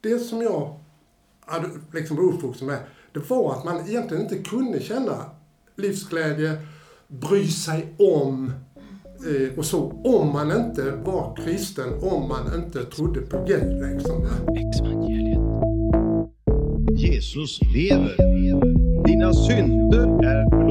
det som jag hade, liksom var uppvuxen med, det var att man egentligen inte kunde känna livsglädje, bry sig om eh, och så, om man inte var kristen, om man inte trodde på Gud. Liksom. Jesus lever. Dina synder är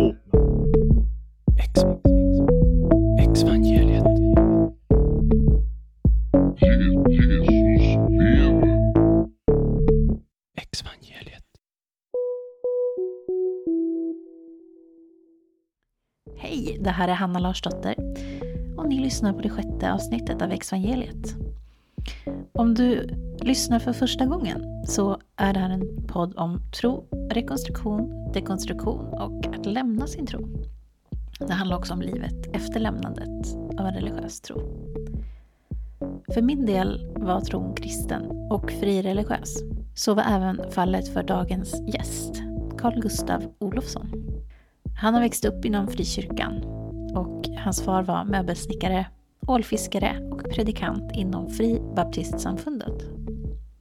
här är Hanna Larsdotter och ni lyssnar på det sjätte avsnittet av Exvangeliet. Om du lyssnar för första gången så är det här en podd om tro, rekonstruktion, dekonstruktion och att lämna sin tro. Det handlar också om livet efter lämnandet av en religiös tro. För min del var tron kristen och frireligiös. Så var även fallet för dagens gäst, Carl Gustav Olofsson. Han har växt upp inom frikyrkan och hans far var möbelsnickare, ålfiskare och predikant inom Fri Baptistsamfundet.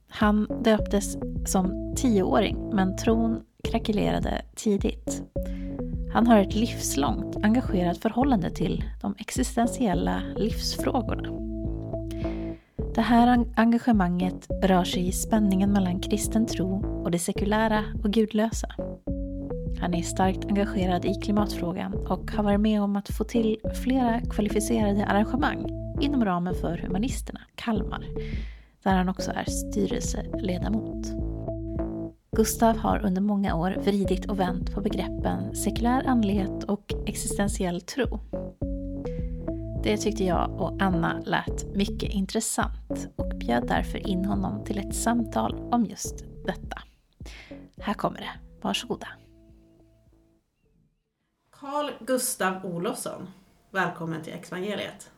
Han döptes som tioåring men tron krackelerade tidigt. Han har ett livslångt engagerat förhållande till de existentiella livsfrågorna. Det här engagemanget rör sig i spänningen mellan kristen tro och det sekulära och gudlösa. Han är starkt engagerad i klimatfrågan och har varit med om att få till flera kvalificerade arrangemang inom ramen för Humanisterna, Kalmar, där han också är styrelseledamot. Gustav har under många år vridit och vänt på begreppen sekulär andlighet och existentiell tro. Det tyckte jag och Anna lät mycket intressant och bjöd därför in honom till ett samtal om just detta. Här kommer det, varsågoda. Carl Gustav Olofsson, välkommen till Exvangeliet.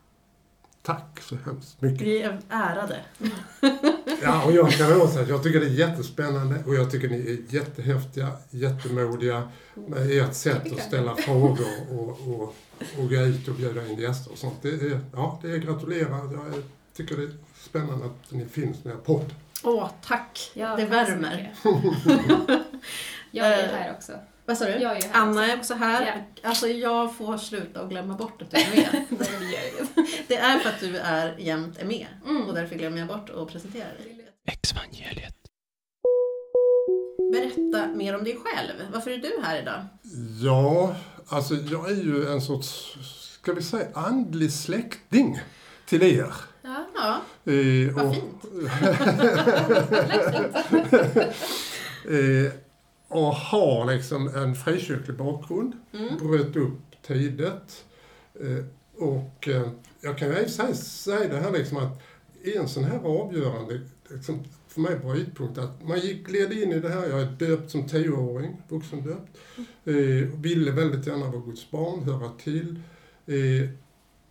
Tack så hemskt mycket. Vi är ärade. Ja, och jag kan också säga att jag tycker det är jättespännande och jag tycker ni är jättehäftiga, jättemodiga med ert sätt att ställa frågor och, och, och gå ut och bjuda in gäster och sånt. Det är, ja, det är gratulerar. Jag tycker det är spännande att ni finns med podd. Åh, tack. Ja, det värmer. Jag är här också. Vad sa du? Jag är här Anna också. är också här. Alltså jag får sluta och glömma bort att du är med. det är för att du är jämt är med. Mm. Och därför glömmer jag bort att presentera dig. Exvangeliet. Berätta mer om dig själv. Varför är du här idag? Ja, alltså jag är ju en sorts, ska vi säga, andlig släkting till er. Ja, Ja, Eh, vad och- fint. och har liksom en frikyrklig bakgrund. Mm. Bröt upp tidigt. Eh, och eh, jag kan ju säga, säga det här liksom att en sån här avgörande, liksom, för mig brytpunkt, att man gick, gled in i det här, jag är döpt som tioåring, vuxendöpt. Eh, ville väldigt gärna vara Guds barn, höra till. Eh,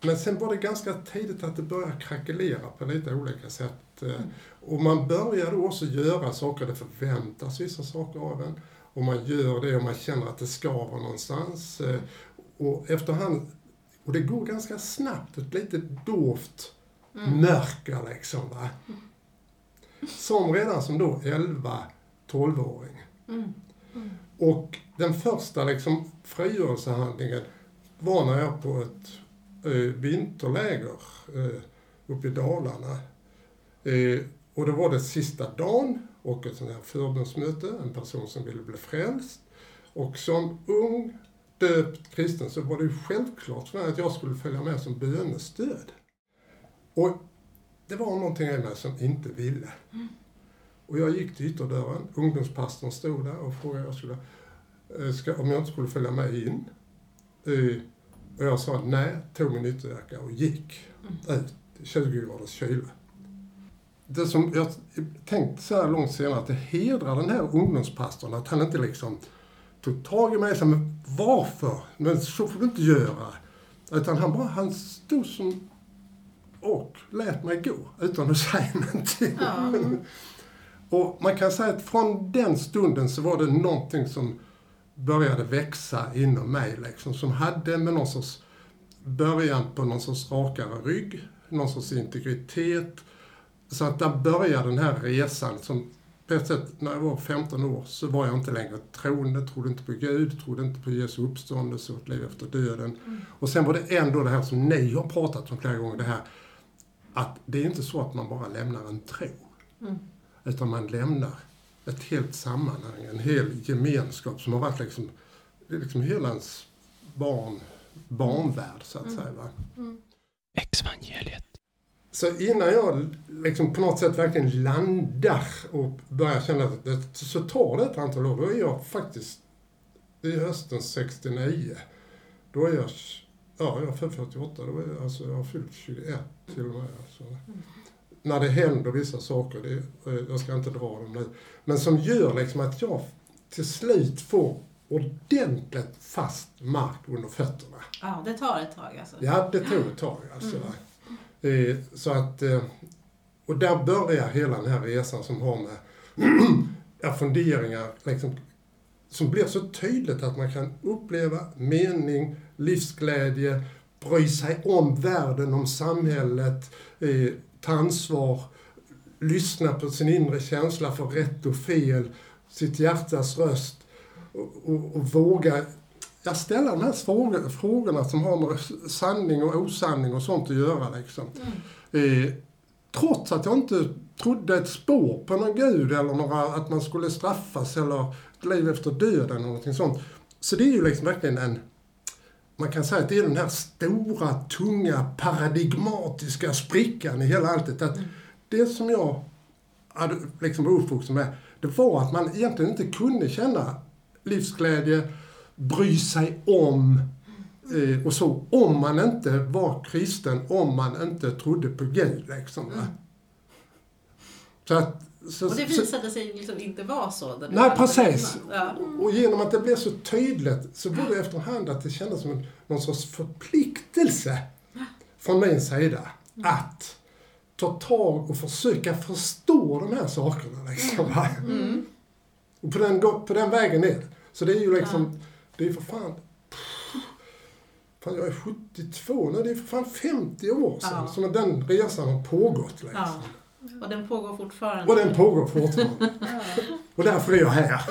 men sen var det ganska tidigt att det började krackelera på lite olika sätt. Eh, Och man började också göra saker, det förväntas vissa saker av en. Och man gör det och man känner att det skaver någonstans. Eh, Och efterhand, och det går ganska snabbt, ett litet dovt mörker liksom. Va? Som redan som då 11-12-åring. Mm. Och den första liksom frigörelsehandlingen var när jag på ett eh, vinterläger eh, uppe i Dalarna. Eh, och då var det sista dagen och ett sånt här förbundsmöte, en person som ville bli frälst. Och som ung, döpt kristen så var det ju självklart för mig att jag skulle följa med som bönestöd. Och det var någonting i mig som inte ville. Och jag gick till ytterdörren, ungdomspastorn stod där och frågade jag skulle, eh, ska, om jag inte skulle följa med in. Eh, Och jag sa nej, tog min ytterjacka och gick ut i 20 graders kyla. Det som jag tänkt så här långt senare, att det hedrar den här ungdomspastorn att han inte liksom tog tag i mig och sa, men varför? Men så får du inte göra. Utan han bara, han stod som och lät mig gå utan att säga någonting. Ja. Och man kan säga att från den stunden så var det någonting som började växa inom mig liksom, som hade med någon sorts början på någon sorts rakare rygg, någon sorts integritet så att där började den här resan som på ett sätt, när jag var 15 år så var jag inte längre troende, trodde inte på Gud, trodde inte på Jesu uppståndelse och ett liv efter döden. Och sen var det ändå det här som ni har pratat om flera gånger, det här att det är inte så att man bara lämnar en tro. Utan man lämnar ett helt sammanhang, en hel gemenskap som har varit liksom, det är liksom hela ens barn, barnvärld så att säga. Va? Exvangeliet. Så innan jag liksom på något sätt verkligen landar och börjar känna att det, så tar det ett antal år. Då är jag faktiskt, i hösten 69, då är jag, ja jag är född 48, då är jag, alltså jag har fyllt 21 till och med. Alltså. När det händer vissa saker, det, jag ska inte dra dem nu, men som gör liksom att jag till slut får ordentligt fast mark under fötterna. Ja, det tar ett tag alltså. Ja, det tog ett tag alltså. va. Eh, så att, eh, och där börjar hela den här resan som har med funderingar liksom, som blir så tydligt att man kan uppleva mening, livsglädje, bry sig om världen, om samhället, eh, ta ansvar, lyssna på sin inre känsla för rätt och fel, sitt hjärtas röst och, och, och våga jag ställa de här frågor, frågorna som har med sanning och osanning och sånt att göra. Liksom. Eh, trots att jag inte trodde ett spår på någon gud eller några, att man skulle straffas eller ett liv efter döden eller någonting sånt. Så det är ju liksom verkligen en, man kan säga att det är den här stora, tunga, paradigmatiska sprickan i hela alltet. Att det som jag hade liksom var uppvuxen med, det var att man egentligen inte kunde känna livsglädje, bry sig om eh, och så, om man inte var kristen, om man inte trodde på Gud. Liksom, va? Så att, så, Och det visade sig liksom inte vara så. Nej, precis. Ja. och genom att det blev så tydligt så blev det efterhand att det kändes som en, någon sorts förpliktelse från min sida att ta tag och försöka förstå de här sakerna. Liksom, va? Och på den, på den vägen är det. Så det är ju liksom, det är för fan, fan jag är 72 nu, det är för fan 50 år sedan Ja. som den resan har pågått. Liksom. Ja. Och den pågår fortfarande. Och den pågår fortfarande. och därför är jag här.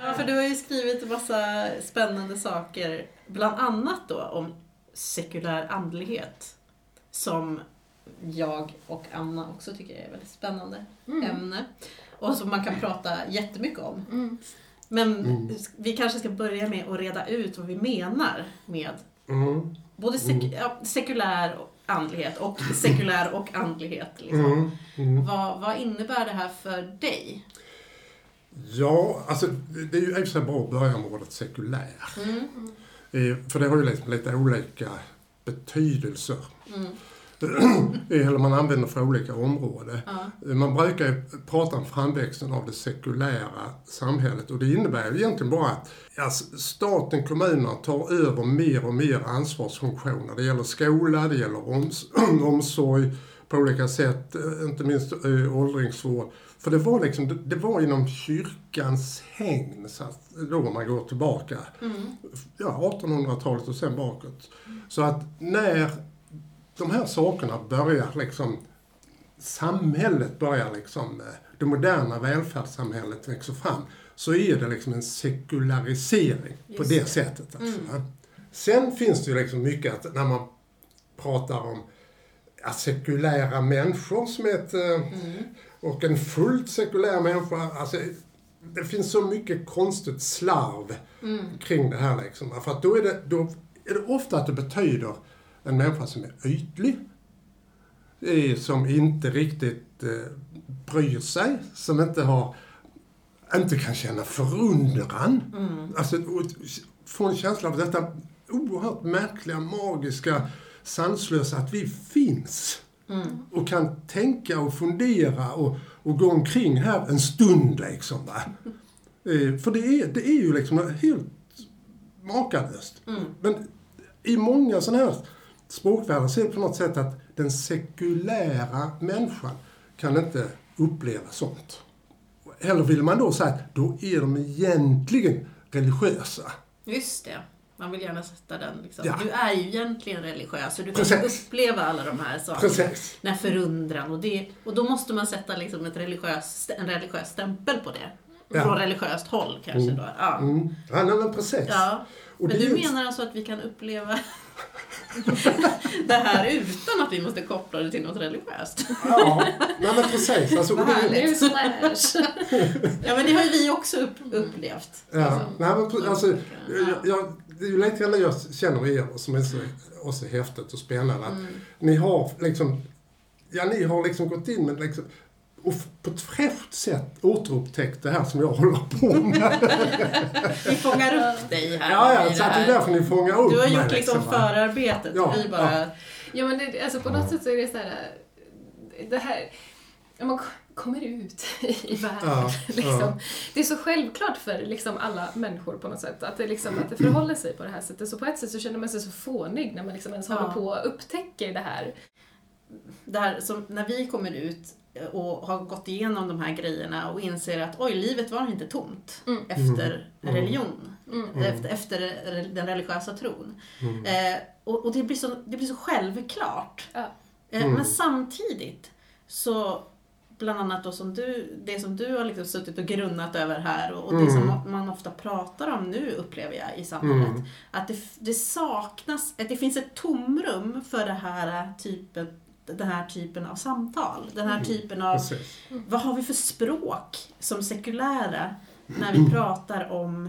Ja, för du har ju skrivit en massa spännande saker, bland annat då om sekulär andlighet, som jag och Anna också tycker är ett väldigt spännande ämne. Och som man kan prata jättemycket om. Men Mm. vi kanske ska börja med att reda ut vad vi menar med Mm. både sek- ja, sekulär andlighet och sekulär och andlighet. Liksom. Mm. Mm. Vad, vad innebär det här för dig? Ja, alltså det är ju i och för sig bra att börja med ordet sekulär. Eh, För det har ju liksom lite olika betydelser. Eller man använder för olika områden. Ja. Man brukar ju prata om framväxten av det sekulära samhället och det innebär ju egentligen bara att s- staten, kommunerna tar över mer och mer ansvarsfunktioner. Det gäller skola, det gäller oms omsorg på olika sätt, eh, inte minst eh, åldringsvård. För det var liksom, det, var inom kyrkans hägn, så att, då om man går tillbaka, ja 1800-talet och sen bakåt. Så att när de här sakerna börjar liksom samhället börjar liksom, eh, det moderna välfärdssamhället växer fram, så är det liksom en sekularisering på Just det, det. sättet. Alltså, va? Sen finns det ju liksom mycket att när man pratar om sekulära människor som ett, eh, och en fullt sekulär människa, alltså det finns så mycket konstigt slarv kring det här liksom. För att då är, det, då är det ofta att det betyder en människa som är ytlig, eh, som inte riktigt eh, bryr sig, som inte har inte kan känna förundran. Alltså, och få en känsla av detta oerhört märkliga, magiska, sanslösa, att vi finns. Och kan tänka och fundera och, och gå omkring här en stund liksom. Va? Eh, för det är, det är ju liksom helt makalöst. Men i många sådana här är det på något sätt att den sekulära människan kan inte uppleva sånt. Eller vill man då säga att då är de egentligen religiösa. Just det. Man vill gärna sätta den liksom. Ja. Du är ju egentligen religiös och du kan Precis. uppleva alla de här sakerna. Precis. Den här förundran och, det, och då måste man sätta liksom ett religiös, en religiös stämpel på det. Ja. Från religiöst håll kanske då. Ja. Mm. Ja, nej, men precis. Ja. Och Men du ju- menar alltså att vi kan uppleva det här utan att vi måste koppla det till något religiöst? Ja, nej, men precis. Alltså, och Vad härligt. Ja men det har ju vi också upp, upplevt. ja, nej, men, alltså, Ja. jag, jag, det är ju lite grann jag känner er som är så, också häftigt och spännande. Att Mm. Ni har liksom, ja ni har liksom gått in med liksom, och på ett fräscht sätt återupptäckt det här som jag håller på med. Vi fångar upp dig här. ja, ja, så det att det är därför ni fångar upp Du har mig, gjort liksom va? förarbetet. Ja, vi bara... Ja men det, alltså på något sätt så är det så här, det här, när man kommer ut i världen. Ja, liksom. ja. Det är så självklart för liksom alla människor på något sätt, att det, liksom, att det förhåller sig på det här sättet. Så på ett sätt så känner man sig så fånig när man liksom ens Ja. håller på och upptäcker det här. det här som när vi kommer ut och har gått igenom de här grejerna och inser att oj, livet var inte tomt Mm. efter Mm. religion. Mm. Efter, efter den religiösa tron. Mm. Eh, och och det, blir så, det blir så självklart. Ja. Eh, Mm. Men samtidigt så bland annat då som du, det som du har liksom suttit och grunnat över här och, och det Mm. som man ofta pratar om nu upplever jag i samhället. Mm. Att det, det saknas, att det finns ett tomrum för det här typen, den här typen av samtal. Den här typen av, Precis. vad har vi för språk som sekulära när vi pratar om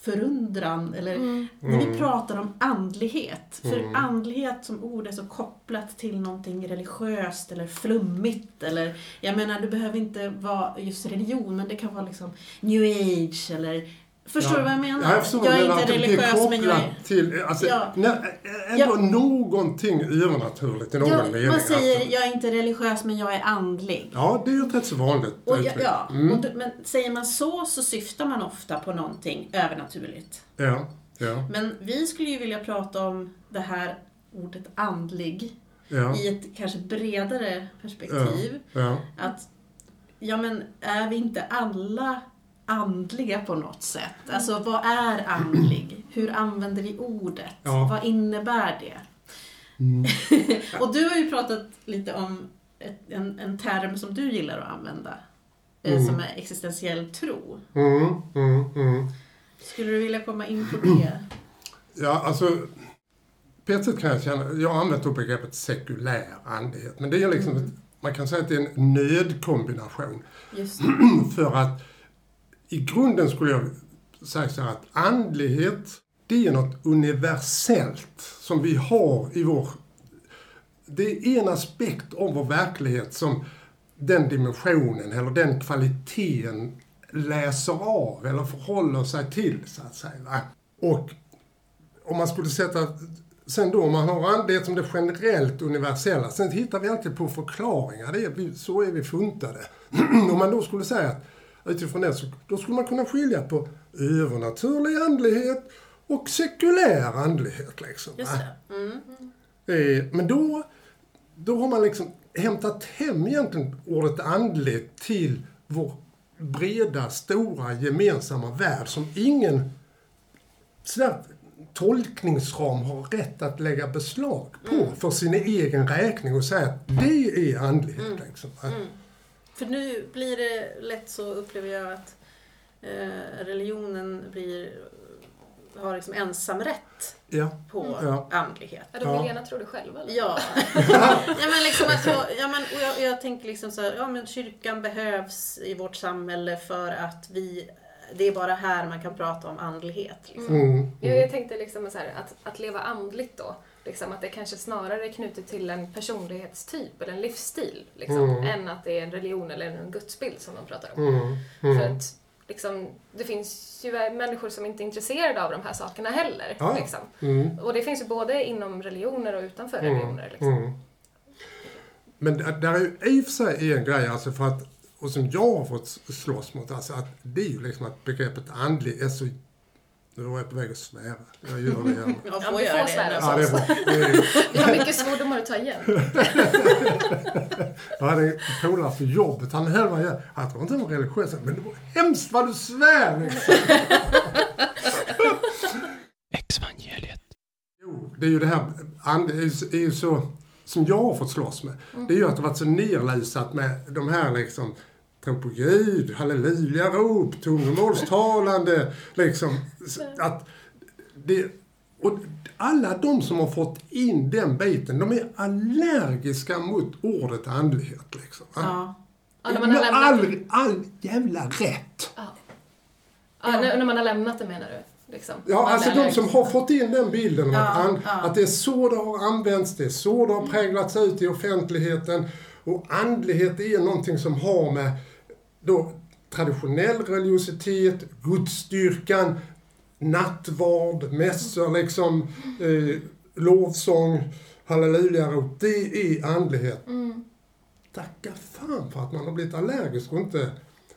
förundran eller Mm. när vi Mm. pratar om andlighet. För Mm. andlighet som ord är så kopplat till någonting religiöst eller flummigt. Eller, jag menar, det behöver inte vara just religion, men det kan vara liksom new age eller... Förstår du vad jag menar? Ja, jag förstår jag är menar, inte religiös, men jag är... till, alltså, Ja. när, ändå någonting övernaturligt i någon Ja, mening. man säger, alltså. jag är inte religiös, men jag är andlig. Ja, det är ju ett rätt så vanligt Och ja, uttryck. ja, Mm. och, men säger man så, så syftar man ofta på någonting övernaturligt. ja, ja, Men vi skulle ju vilja prata om det här ordet andlig ja, i ett kanske bredare perspektiv. ja. Att, ja men är vi inte alla andliga på något sätt? Alltså vad är andlig? Hur använder vi ordet? Ja. Vad innebär det? Mm. Och du har ju pratat lite om ett, en, en term som du gillar att använda. eh, Mm. Som är existentiell tro. Mm, mm, mm. Skulle du vilja komma in på det? Ja, alltså på ett sätt kan jag känna, jag har använt begreppet sekulär andlighet, men det är liksom, Mm. man kan säga att det är en nödkombination. Just För att i grunden skulle jag säga så här att andlighet, det är något universellt som vi har i vår... Det är en aspekt av vår verklighet som den dimensionen eller den kvaliteten läser av eller förhåller sig till, så att säga. Va? Och om man skulle sätta... Sen då, om man har andlighet som det generellt universella, sen hittar vi alltid på förklaringar. Det är, så är vi funtade. om man då skulle säga att utifrån det, så, då skulle man kunna skilja på övernaturlig andlighet och sekulär andlighet. Liksom, Just det. Mm. Eh, Men då, då har man liksom hämtat hem egentligen ordet andligt till vår breda, stora, gemensamma värld som ingen sådär, tolkningsram har rätt att lägga beslag på för sin egen räkning och säga att det är andlighet. Liksom. va? För nu blir det lätt så, upplever jag, att eh, religionen blir, har liksom ensamrätt Ja. på Ja. andlighet. Ja, Ja. vill gärna tro det själva eller? Ja. ja, men liksom att jag, ja, men, och jag, jag tänker liksom så här, ja men kyrkan behövs i vårt samhälle för att vi, det är bara här man kan prata om andlighet. Liksom. Mm. Jag, jag tänkte liksom så här, att, att leva andligt då, liksom, att det kanske snarare är knutet till en personlighetstyp eller en livsstil, liksom, Mm. än att det är en religion eller en gudsbild som de pratar om. Mm. För Mm. att liksom, det finns ju människor som inte är intresserade av de här sakerna heller. Ja. Liksom. Mm. Och det finns ju både inom religioner och utanför Mm, religioner. Liksom. mm. Men där är ju i och för sig en grej, alltså för att, och som jag har fått slåss mot, alltså att det är ju liksom att begreppet andlig är så... Nu var jag på väg att svära. Jag gör det igen. Jag Ja, får du göra det. svära. Ja, det är bra. Vi har mycket svordomar att ta igen. jag hade en polare på jobbet, han höll mig igen. Han tror inte han var religiös, men det var hemskt vad du svär liksom. Ex det är ju det här, det är ju- är ju så, som jag har fått slåss med. Det är ju att det har varit så nerlusat med de här liksom, tro på Gud, halleluja-rop, tungomålstalande, liksom. Att det, och alla de som har fått in den biten, de är allergiska mot ordet andlighet. Liksom. Ja. Ja, när man har lämnat all, all jävla rätt. Ja, när, när man har lämnat det menar du? Liksom. Ja, alltså de som har fått in den bilden Ja, att, an, ja. att det är så det har använts, det är så det har präglats ut i offentligheten. Och andlighet är någonting som har med då traditionell religiositet, gudsstyrkan, nattvard, mässor, liksom, eh, lovsång, hallelujarop. Det är andlighet. Mm. Tacka fan för att man har blivit allergisk och inte...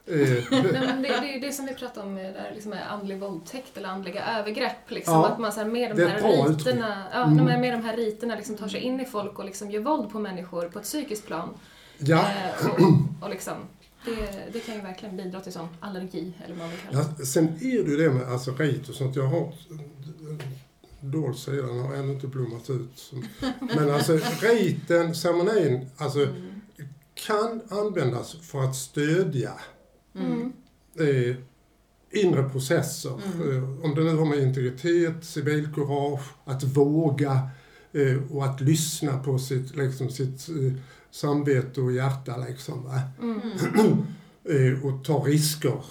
Eh, Nej, men det, det är ju det som vi pratar om med, där, liksom, med andlig våldtäkt eller andliga övergrepp. Liksom, Ja. Att man så här, med de är här riterna, ja, Mm. här, med de här riterna liksom, tar sig in i folk och liksom, gör våld på människor på ett psykiskt plan. ja, Eh, och, och liksom, det, det kan ju verkligen bidra till sån allergi, eller vad man vill kalla det. Ja, sen är det ju det med alltså, rit och sånt. Jag har dold sida, den har ännu inte blommat ut. Men alltså riten, ceremonin, alltså kan användas för att stödja Mm. eh, inre processer. Eh, om det nu har med integritet, civilkurage, att våga eh, och att lyssna på sitt, liksom, sitt eh, samvete och hjärta. Liksom, va? Mm. eh, och ta risker.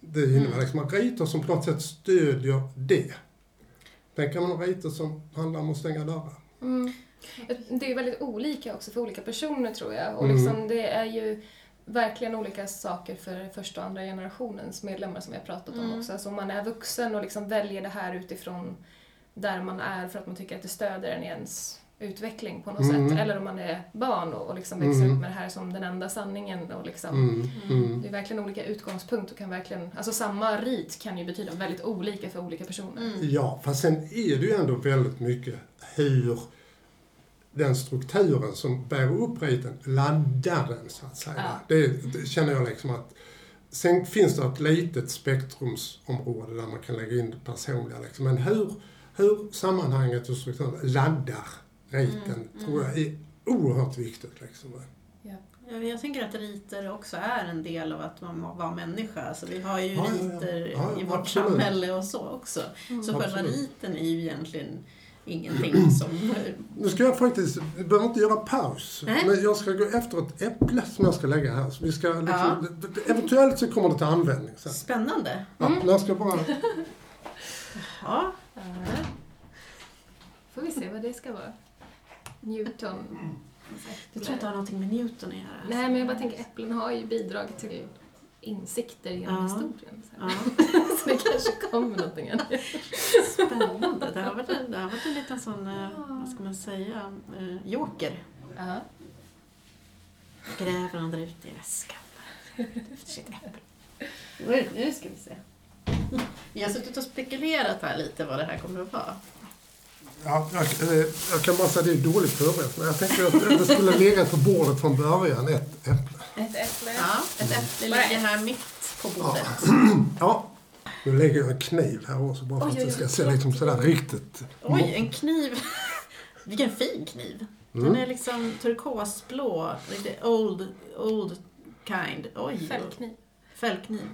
Det innebär liksom att riter som på något sätt stödjer det. Sen kan man ha riter som handlar om att stänga dörrar. Mm. Det är väldigt olika också för olika personer tror jag. Och Mm. liksom, det är ju verkligen olika saker för första och andra generationens medlemmar som vi har pratat om också. Alltså om man är vuxen och liksom väljer det här utifrån där man är för att man tycker att det stöder en i ens utveckling på något Mm. sätt. Eller om man är barn och, och liksom växer Mm. upp med det här som den enda sanningen. Och liksom, Mm, mm. Det är verkligen olika utgångspunkt och kan verkligen, alltså samma rit kan ju betyda väldigt olika för olika personer. Mm. Ja, fast sen är det ju ändå väldigt mycket hur den strukturen som bär upp riten laddar den så att säga. Ja. Det, det känner jag liksom att Sen finns det ett litet spektrumsområde där man kan lägga in det personliga. Liksom. Men hur, hur sammanhanget och strukturen laddar riten tror jag är oerhört viktigt. Liksom. Ja, Jag tänker att riter också är en del av att man vara människa. Alltså vi har ju Ja, riter Ja, ja, i vårt absolut. samhälle och så också. Så själva riten är ju egentligen ingenting som... Nu ska jag faktiskt, vi behöver inte göra paus, Nej. men jag ska gå efter ett äpple som jag ska lägga här. Så vi ska liksom, Ja. Eventuellt så kommer det till användning sen. Spännande. Ja, jag ska bara... Ja. Får vi se vad det ska vara. Newton. jag tror inte det har någonting med Newton att göra. Nej, men jag bara tänker äpplen har ju bidragit till insikter genom Ja. historien. Så. Ja, så det kanske kommer någonting annat. spännande. Det har varit en, det har varit en liten sån, eh, vad ska man säga, eh, joker. Ja. Gräver han där ute i väskan. Efter sitt äpple. Nu, nu ska vi se. Vi har suttit och spekulerat här lite vad det här kommer att vara. Ja, jag, eh, jag kan bara säga att det är dåligt förberett, men jag tänkte att det skulle legat på bordet från början, ett äpple. Ett äpple. Ja, ett äpple ligger här mitt på bordet. Ja, nu lägger jag en kniv här också bara för Oj, att det ska se liksom sådär riktigt... Oj, en kniv. Vilken fin kniv. Den Mm. är liksom turkosblå, lite old, old kind. Oj, Fällkniv. fällkniv.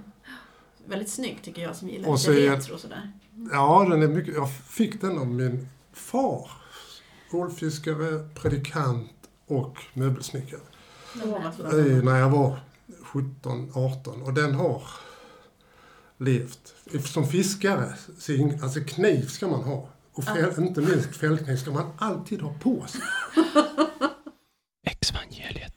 Väldigt snygg tycker jag som gillar Och lite retro sådär. Ja, den är mycket... Jag fick den av min far. Ålfiskare, predikant och möbelsnickare. Eh, när jag var 17, 18 och den har levt. Som fiskare, alltså kniv ska man ha. Och fäll, inte minst fällkniv ska man alltid ha på sig. Exvangeliet.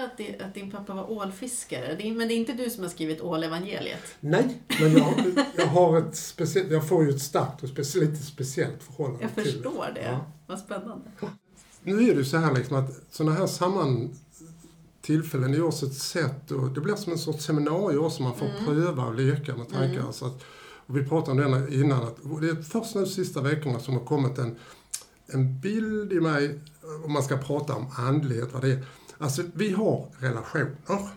Spännande att, det, att din pappa var ålfiskare. Det är, men det är inte du som har skrivit ålevangeliet? Nej, men jag, jag har ett speciellt, jag får ju ett starkt och specie, lite speciellt förhållande Jag till förstår det. Ja. Vad spännande. Nu är det så här liksom att sådana här samman tillfällen görs ett sätt och det blir som en sorts seminarium också, man får Mm. pröva och leka med tankar. Så att, och vi pratade om det innan, att det är först nu sista veckorna som har kommit en, en bild i mig, om man ska prata om andlighet, vad det är. Alltså vi har relationer,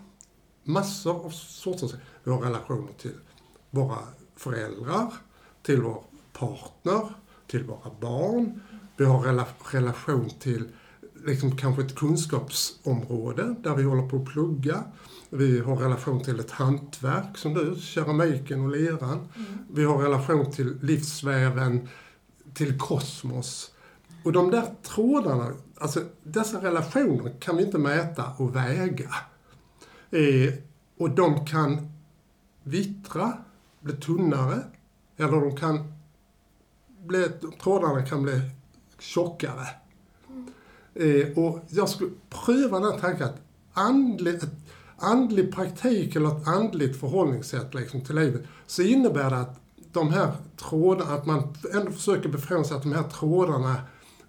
massor av sorter. Vi har relationer till våra föräldrar, till vår partner, till våra barn. Vi har rela relation till liksom kanske ett kunskapsområde där vi håller på att plugga. Vi har relation till ett hantverk som du, keramiken och leran. Vi har relation till livsväven, till kosmos. Och de där trådarna, alltså dessa relationer kan vi inte mäta och väga. Eh, och de kan vittra, bli tunnare, eller de kan bli, trådarna kan bli tjockare. Eh, och jag skulle pröva den här tanken att andlig, ett andlig praktik eller ett andligt förhållningssätt liksom, till livet, så innebär det att de här trådarna, att man ändå försöker befria sig att de här trådarna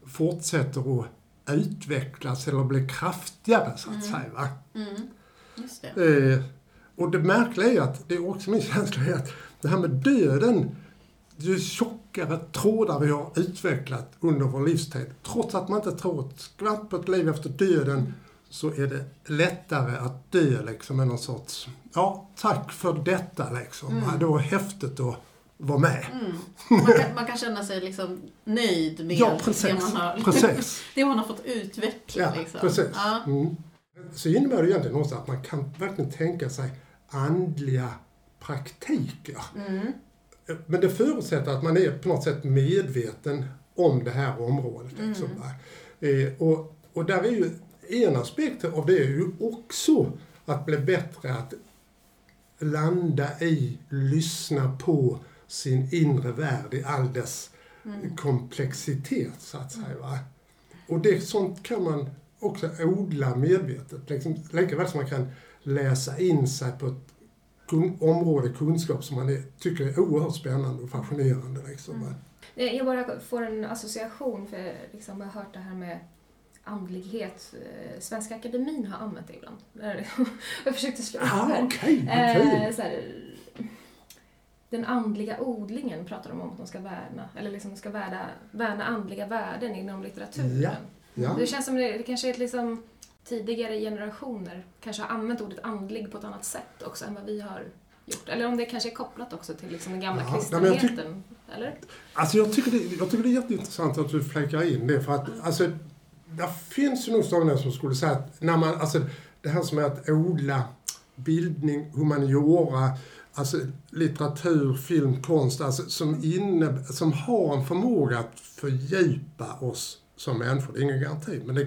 fortsätter att utvecklas eller bli kraftigare så att säga. Va? Mm. Det. Eh, och det märkliga är att, det är också min känsla, är att det här med döden, ju tjockare trådar vi har utvecklat under vår livstid, trots att man inte tror ett skvatt på ett liv efter döden, så är det lättare att dö liksom med någon sorts, ja, tack för detta liksom. Mm. Ja, det var häftigt att vara med. Man, kan, man kan känna sig liksom nöjd med Ja, det, precis. man har, Precis. det man har fått utveckla. Ja, liksom. precis. Ja. Mm. Så innebär det egentligen också att man kan verkligen tänka sig andliga praktiker. Mm. Men det förutsätter att man är på något sätt medveten om det här området. Liksom, Mm. va? eh, och, och där är ju en aspekt av det är ju också att bli bättre att landa i, lyssna på sin inre värld i all dess Mm. komplexitet, så att säga. Va? Och det, sånt kan man också odla medvetet. Liksom, lika väl som man kan läsa in sig på ett kun, område kunskap som man är, tycker är oerhört spännande och fascinerande. Liksom, va? Eh, Jag bara får en association, för liksom, jag har hört det här med andlighet. Eh, Svenska Akademin har använt det ibland. Jag försökte slå upp Ah, här. okej, Eh, så här, den andliga odlingen pratar de om att de ska värna, eller liksom de ska värna, värna andliga värden inom litteraturen. Ja, ja. Det känns som det, det kanske är ett liksom tidigare generationer kanske har använt ordet andlig på ett annat sätt också än vad vi har gjort. Eller om det kanske är kopplat också till liksom den gamla Ja, kristenheten. Eller? Alltså jag tycker, det, jag tycker det är jätteintressant att du fläckar in det för att alltså, det finns ju nog sådana som skulle säga att när man, alltså det här som är att odla bildning, humaniora, alltså litteratur, film, konst, alltså som, inne, som har en förmåga att fördjupa oss som människor. Det är ingen garanti, men det,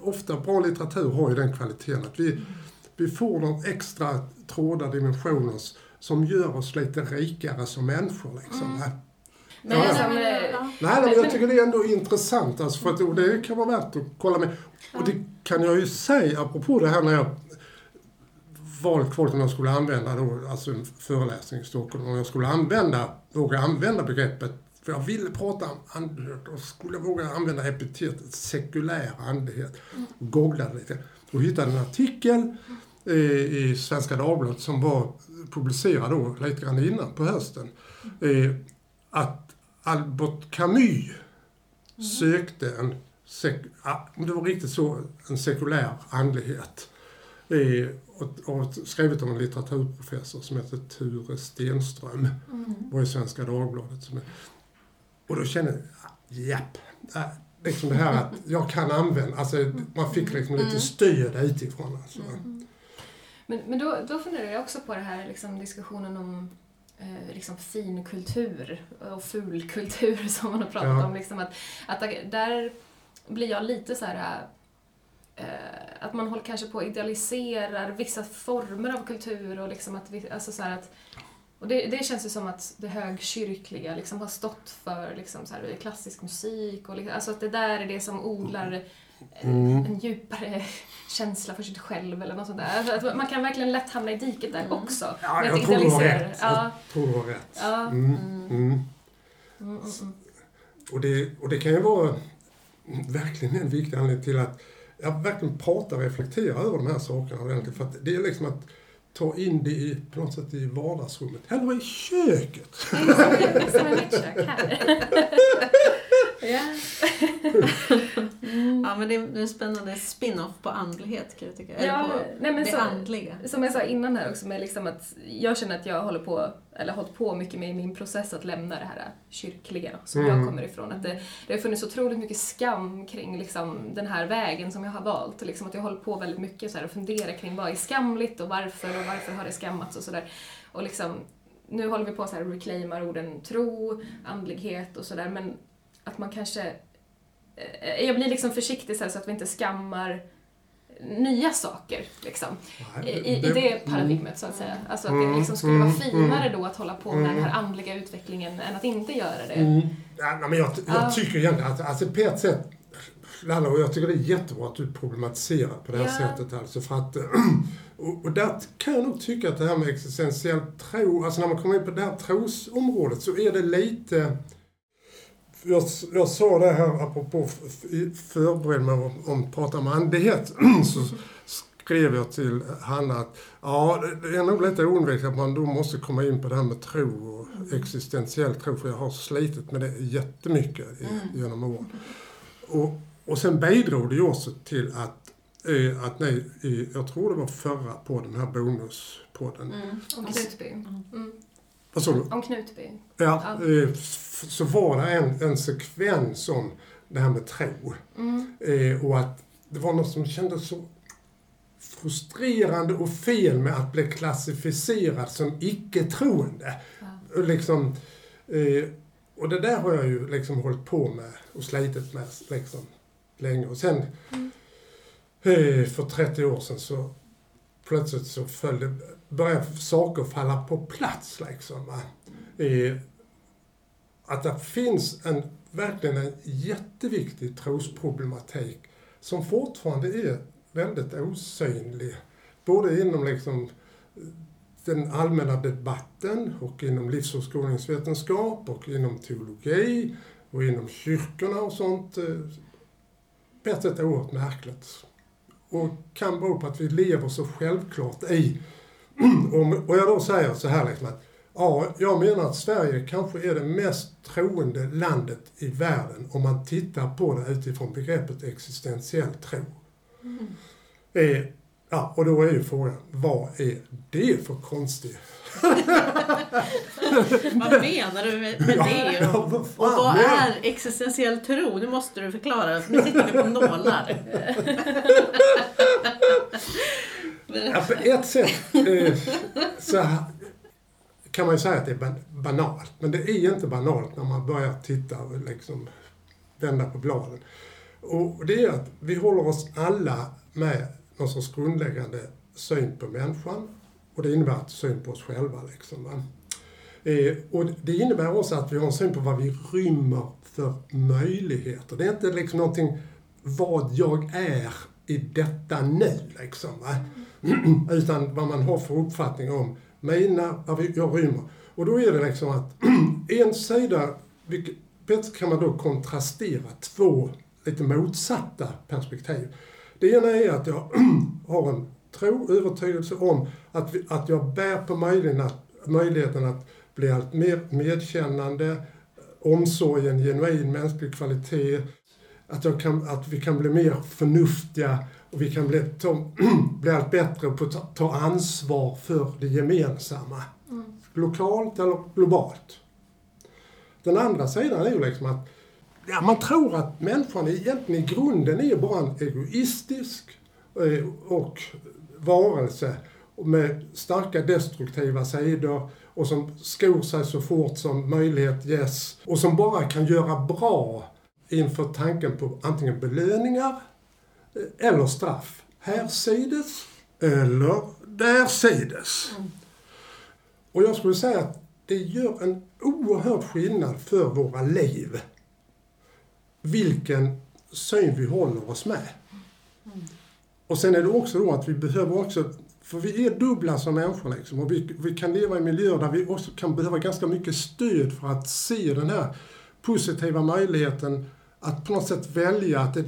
ofta bra litteratur har ju den kvaliteten att vi, vi får de extra trådar, dimensioner som gör oss lite rikare som människor. Liksom. va? Men Ja. men, eh, ja. Nej, men jag tycker det är ändå intressant. Alltså för att, och det kan vara värt att kolla med. Och det kan jag ju säga, apropå det här när jag valt folk om jag skulle använda då, alltså en föreläsning i Stockholm, om jag skulle använda, våga använda begreppet, för jag ville prata om andlighet och skulle våga använda epitetet sekulär andlighet. Googlade lite. Och hittade en artikel eh, i Svenska Dagbladet som var publicerad då lite grann innan på hösten. Eh, att Albert Camus sökte en, sek, ah, det var riktigt så, en sekulär andlighet. Eh, och, och skrivit om en litteraturprofessor som heter Ture Stenström. var i Svenska Dagbladet. Som och då kände jag, japp. Äh, liksom det här att jag kan använda, alltså man fick liksom lite stöd utifrån. Alltså. Men, men då, då funderar jag också på det här liksom, diskussionen om eh, liksom finkultur och fulkultur som man har pratat Ja. om. Liksom, att, att där blir jag lite så här eh, att man håller kanske på och idealiserar vissa former av kultur och liksom att, vi, alltså så här att och det, det känns ju som att det högkyrkliga liksom har stått för liksom så här, klassisk musik och liksom, alltså att det där är det som odlar eh, Mm. en djupare känsla för sig själv eller något sånt där. Alltså att man kan verkligen lätt hamna i diket där också. Ja, med jag att tror du har idealisera. rätt. Ja, Jag tror du har rätt. ja. Mm, mm. Mm, mm, mm. Och, det, och det kan ju vara verkligen en viktig anledning till att jag verkligen pratar och reflekterar över de här sakerna ordentligt. För det är liksom att ta in det i, på något sätt i vardagsrummet. Eller i köket. Mitt kök här. Ja. Ja, men det är en spännande spin-off på andlighet kan jag tycka. Eller Ja, på nej, men det så- andliga. Som jag sa innan här också, med liksom att jag känner att jag håller på, eller har hållit på mycket med min process att lämna det här kyrkliga som Mm. jag kommer ifrån. Att det, det har funnits otroligt mycket skam kring liksom den här vägen som jag har valt. Och liksom att jag håller på väldigt mycket så här och funderar kring vad är skamligt och varför och varför har det skammats och sådär. Och liksom, nu håller vi på och reclaimar orden tro, andlighet och sådär men att man kanske eh, jag blir liksom försiktig så, så att vi inte skammar nya saker. Liksom. I, i, I det paradigmet så att säga. Alltså att det liksom skulle vara finare då att hålla på med den här andliga utvecklingen än att inte göra det. Mm. Ja, men jag, jag Ja. tycker egentligen att, alltså på ett sätt, Lalla, och jag tycker det är jättebra att du problematiserar på det här Ja. sättet alltså för att, och, och där kan jag nog tycka att det här med existentiell tro, alltså när man kommer in på det här trosområdet så är det lite jag, jag sa det här apropå förbered mig om, om prata om andlighet, så skrev jag till Hanna att ja, det är nog lite oundvikligt att man då måste komma in på det här med tro och existentiell tro, för jag har slitit med det jättemycket i, genom åren. Och, och sen bidrog det ju också till att, eh, att ni, jag tror det var förra podden, den här bonuspodden, Om Knutby. Mm. Vad sa du? Om Knutby. Ja, Ja. eh, så var det en, en sekvens om det här med tro. Mm. Eh, och att det var något som kändes så frustrerande och fel med att bli klassificerad som icke-troende. Och Liksom, eh, och det där har jag ju liksom hållit på med och slitit med liksom, länge. Och sen eh, för 30 år sedan så plötsligt så följde, började saker falla på plats liksom. Va? I, att det finns en, verkligen en jätteviktig trosproblematik som fortfarande är väldigt osynlig. Både inom liksom den allmänna debatten och inom livsåskådningsvetenskap och inom teologi och inom kyrkorna och sånt. eh, På ett sätt oerhört märkligt. Och kan bero på att vi lever så självklart i om- och jag då säger så här liksom att Ja, jag menar att Sverige kanske är det mest troende landet i världen om man tittar på det utifrån begreppet existentiell tro. Eh, ja, och då är ju frågan, vad är det för konstigt? Vad menar du med, med det? Ja, Och, vad och vad är existentiell tro? Nu måste du förklara, för nu sitter vi på nålar. Ja, på ett sätt eh, så kan man ju säga att det är ban- banalt. Men det är inte banalt när man börjar titta och liksom vända på bladen. Och det är att vi håller oss alla med någon sorts grundläggande syn på människan. Och det innebär att syn på oss själva. Liksom, va? Eh, och det innebär också att vi har en syn på vad vi rymmer för möjligheter. Det är inte liksom någonting vad jag är i detta nu. Liksom, va? Utan vad man har för uppfattning om mina, vad jag rymmer. Och då är det liksom att en sida, vilket, bättre kan man då kontrastera två lite motsatta perspektiv. Det ena är att jag har en tro, övertygelse om att, vi, att jag bär på möjligheten att, möjligheten att bli allt mer medkännande, omsorgen, genuin mänsklig kvalitet, att, jag kan, att vi kan bli mer förnuftiga och vi kan bli, ta, bli allt bättre på att ta, ta ansvar för det gemensamma. Lokalt eller globalt. Den andra sidan är ju liksom att ja, man tror att människan egentligen i grunden är bara en egoistisk eh, och varelse med starka destruktiva sidor och som skor sig så fort som möjlighet ges och som bara kan göra bra inför tanken på antingen belöningar eh, eller straff. Härsides eller därsides. Och jag skulle säga att det gör en oerhörd skillnad för våra liv vilken syn vi håller oss med. Och sen är det också då att vi behöver också, för vi är dubbla som människor liksom, och vi, vi kan leva i miljöer där vi också kan behöva ganska mycket stöd för att se den här positiva möjligheten att på något sätt välja, att det,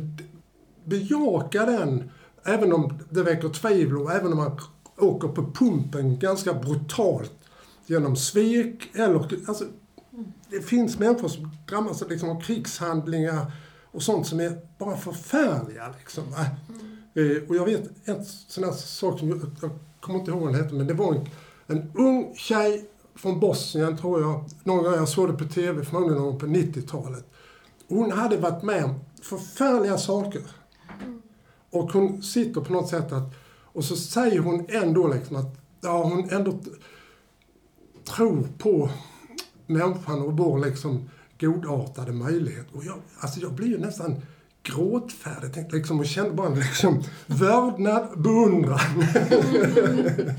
bejaka den, även om det väcker tvivel och även om man åker på pumpen ganska brutalt genom svek eller, alltså, det finns människor som drabbas liksom av krigshandlingar och sånt som är bara förfärliga. Liksom, va? Eh, och jag vet en sån här sak som jag, jag kommer inte ihåg vad den hette, men det var en, en ung tjej från Bosnien, tror jag. Någon gång jag såg det på TV, förmodligen någon på 90-talet. Hon hade varit med om förfärliga saker. Och hon sitter på något sätt att, och så säger hon ändå liksom att, ja hon ändå tror på människan och vår liksom godartade möjlighet. Och jag, alltså jag blir ju nästan gråtfärdig tänkte liksom, och kände bara liksom vördnad, beundran.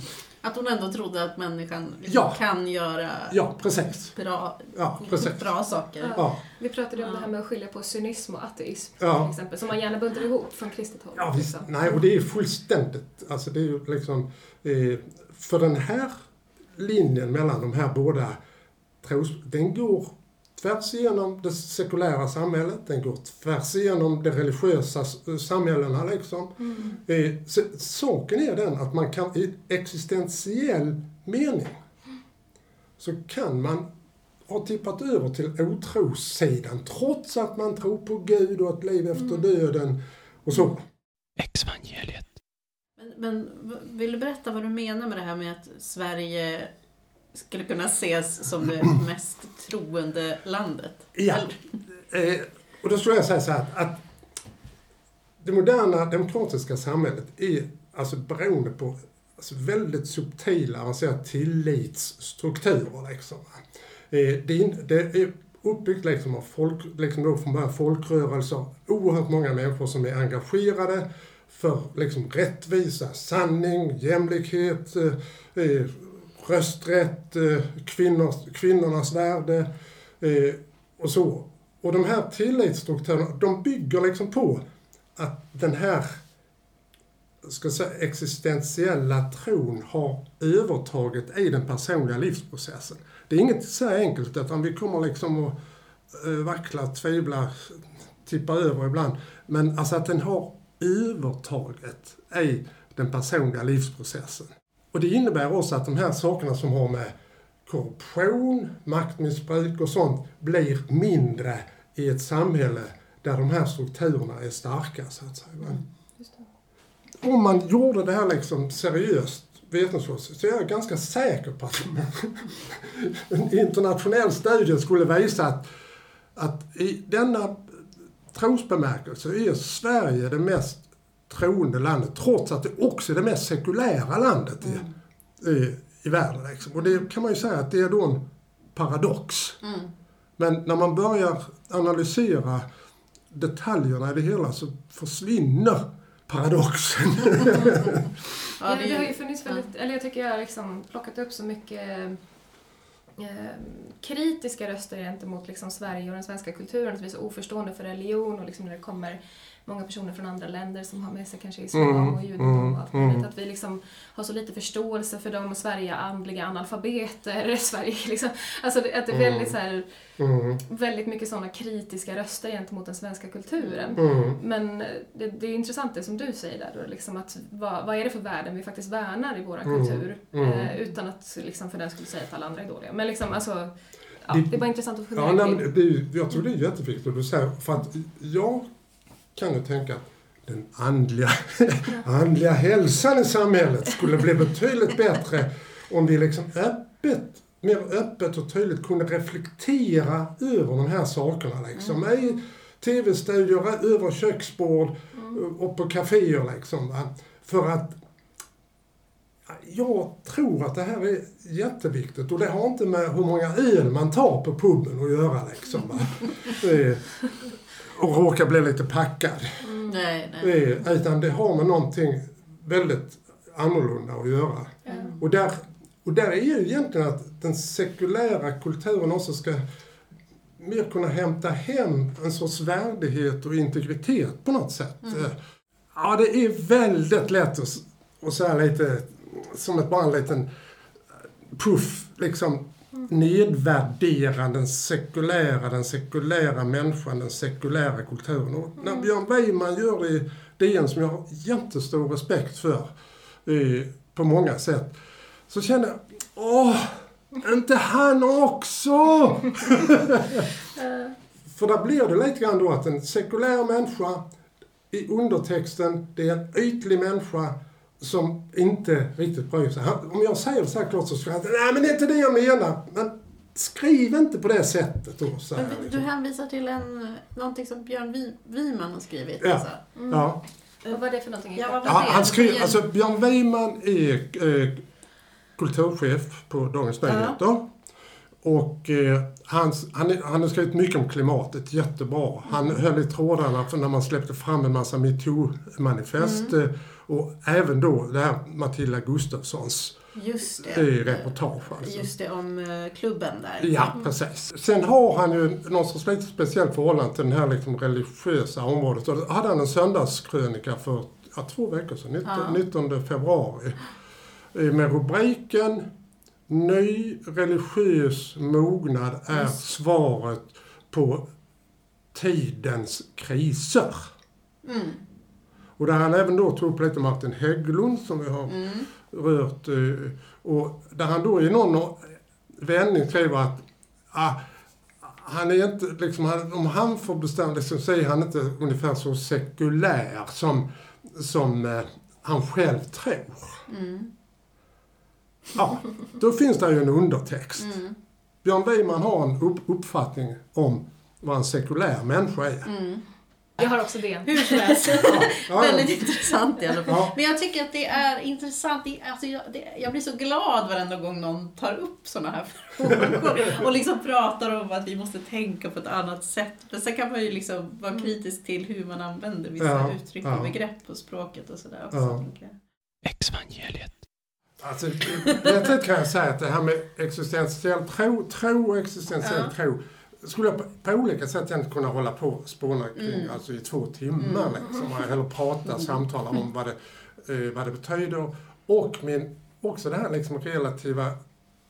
Att hon ändå trodde att människan liksom Ja. kan göra Ja, precis. bra, Ja, precis. bra saker. Ja, Vi pratade ju om Ja. det här med att skilja på cynism och ateism Ja. till exempel, som man gärna buntar ihop från kristet håll. ja visst. också. Nej, och det är fullständigt, alltså det är ju liksom, eh, för den här linjen mellan de här båda tros, den går tvärs igenom det sekulära samhället, den går tvärs igenom de religiösa s- samhällena liksom. Mm. Eh, så, saken är den att man kan i existentiell mening så kan man ha tippat över till otrossidan trots att man tror på Gud och ett liv efter döden och så. Exvangeliet. Men, men vill du berätta vad du menar med det här med att Sverige skulle kunna ses som det mest troende landet? Ja. Eh, och då skulle jag säga så här att, det moderna demokratiska samhället är alltså beroende på alltså väldigt subtila, avancerade tillitsstrukturer. Liksom. Eh, det, är, det är uppbyggt liksom av folk, liksom då från början folkrörelser, oerhört många människor som är engagerade för liksom rättvisa, sanning, jämlikhet, eh, eh, rösträtt, eh, kvinnors, kvinnornas värde eh, och så. Och de här tillitsstrukturerna, de bygger liksom på att den här ska säga, existentiella tron har övertaget i den personliga livsprocessen. Det är inget så enkelt utan vi kommer liksom att eh, vackla, tvivla, tippa över ibland. Men alltså att den har övertaget i den personliga livsprocessen. Och det innebär också att de här sakerna som har med korruption, maktmissbruk och sånt blir mindre i ett samhälle där de här strukturerna är starka så att säga. det. Om man gjorde det här liksom seriöst vetenskapligt så är jag ganska säker på att en internationell studie skulle visa att, att i denna trosbemärkelse är Sverige det mest troende landet trots att det också är det mest sekulära landet i, i, i världen. Liksom. Och det kan man ju säga att det är då en paradox. Mm. Men när man börjar analysera detaljerna i det hela så försvinner paradoxen. Ja, det har ju- ju funnits väldigt, eller jag tycker jag har liksom plockat upp så mycket eh, kritiska röster gentemot liksom Sverige och den svenska kulturen, att vi är så oförstående för religion och liksom när det kommer många personer från andra länder som har med sig kanske islam Mm, och judendom mm, och allt möjligt. mm. Att vi liksom har så lite förståelse för dem, Sverige är andliga analfabeter, Sverige liksom. Alltså att det är Mm. väldigt så här, väldigt mycket sådana kritiska röster gentemot den svenska kulturen. mm, Men det, det är intressant det som du säger där då, liksom att vad, vad är det för värden vi faktiskt värnar i vår Mm, kultur? Eh, utan att liksom för den skulle säga att alla andra är dåliga. Men liksom alltså, ja, Det- det, är bara intressant att fundera Ja, nej, det jag tror det är jätteviktigt att du säger, för att jag kan ju tänka att den andliga, andliga hälsan i samhället skulle bli betydligt bättre om vi liksom öppet, mer öppet och tydligt kunde reflektera över de här sakerna liksom. I tv-studior, över köksbord och på kaféer liksom. För att jag tror att det här är jätteviktigt och det har inte med hur många öl man tar på puben att göra liksom. Och råkar bli lite packad. Nej, nej. Eh, Utan det har med någonting väldigt annorlunda att göra. Mm. Och där, och där är ju egentligen att den sekulära kulturen också ska mer kunna hämta hem en sorts värdighet och integritet på något sätt. Eh, Ja, det är väldigt lätt att, att säga lite, som ett, bara en liten puff, liksom nedvärdera den sekulära, den sekulära människan, den sekulära kulturen. Och när Björn Weiman gör det i DN, som jag har jättestor respekt för eh, på många sätt, så känner jag, åh, inte han också! För där blir det lite grann då att en sekulär människa i undertexten, det är en ytlig människa som inte riktigt bryr sig. Han- Om jag säger så här klart så ska han nej men det är inte det jag menar. Men skriv inte på det sättet då. Så här, Men du- liksom. du hänvisar till en, någonting som Björn Wiman har skrivit. Ja. Alltså. ja. Vad var det för någonting? Ja, Ja, han är- alltså Björn Weiman är eh, kulturchef på Dagens Nyheter. Och eh, han, han, han har skrivit mycket om klimatet, jättebra. Han höll i trådarna för när man släppte fram en massa metoo-manifest. Eh, och även då det här Matilda Gustafssons Just det. reportage. Alltså. Just det, om eh, klubben där. Ja, precis. Sen har han ju någon sorts lite speciellt förhållande till det här liksom religiösa området. Och då hade han en söndagskrönika för ja, två veckor sedan, 19, Ja. 19 februari. eh, Med rubriken Ny religiös mognad är svaret på tidens kriser. Mm. Och där han även då tog upp lite Martin Hägglund som vi har Mm. rört. eh, Och där han då i någon vändning skriver att ah, han är inte, liksom, han, om han får bestämma liksom, så är han inte ungefär så sekulär som, som eh, han själv tror. Mm. Ja, då finns det ju en undertext. Mm. Björn Weiman har en upp, uppfattning om vad en sekulär människa är. Mm. Jag har också det. Hur som helst. Ja, Väldigt intressant i alla fall. Ja. Men jag tycker att det är intressant. Det- Alltså jag, det, jag blir så glad varenda gång någon tar upp sådana här frågor och liksom pratar om att vi måste tänka på ett annat sätt. Men sen kan man ju liksom vara kritisk till hur man använder vissa Ja, uttryck ja. och begrepp och språket och sådär också. Ja. Exvangeliet. Alltså, på ett sätt kan jag säga att det här med existentiell tro, tro och existentiell Ja. tro skulle jag på, olika sätt egentligen kunna hålla på och spåna kring Mm. alltså i två timmar. Liksom, eller prata, samtala om vad det, eh, vad det betyder. Och min, också det här liksom relativa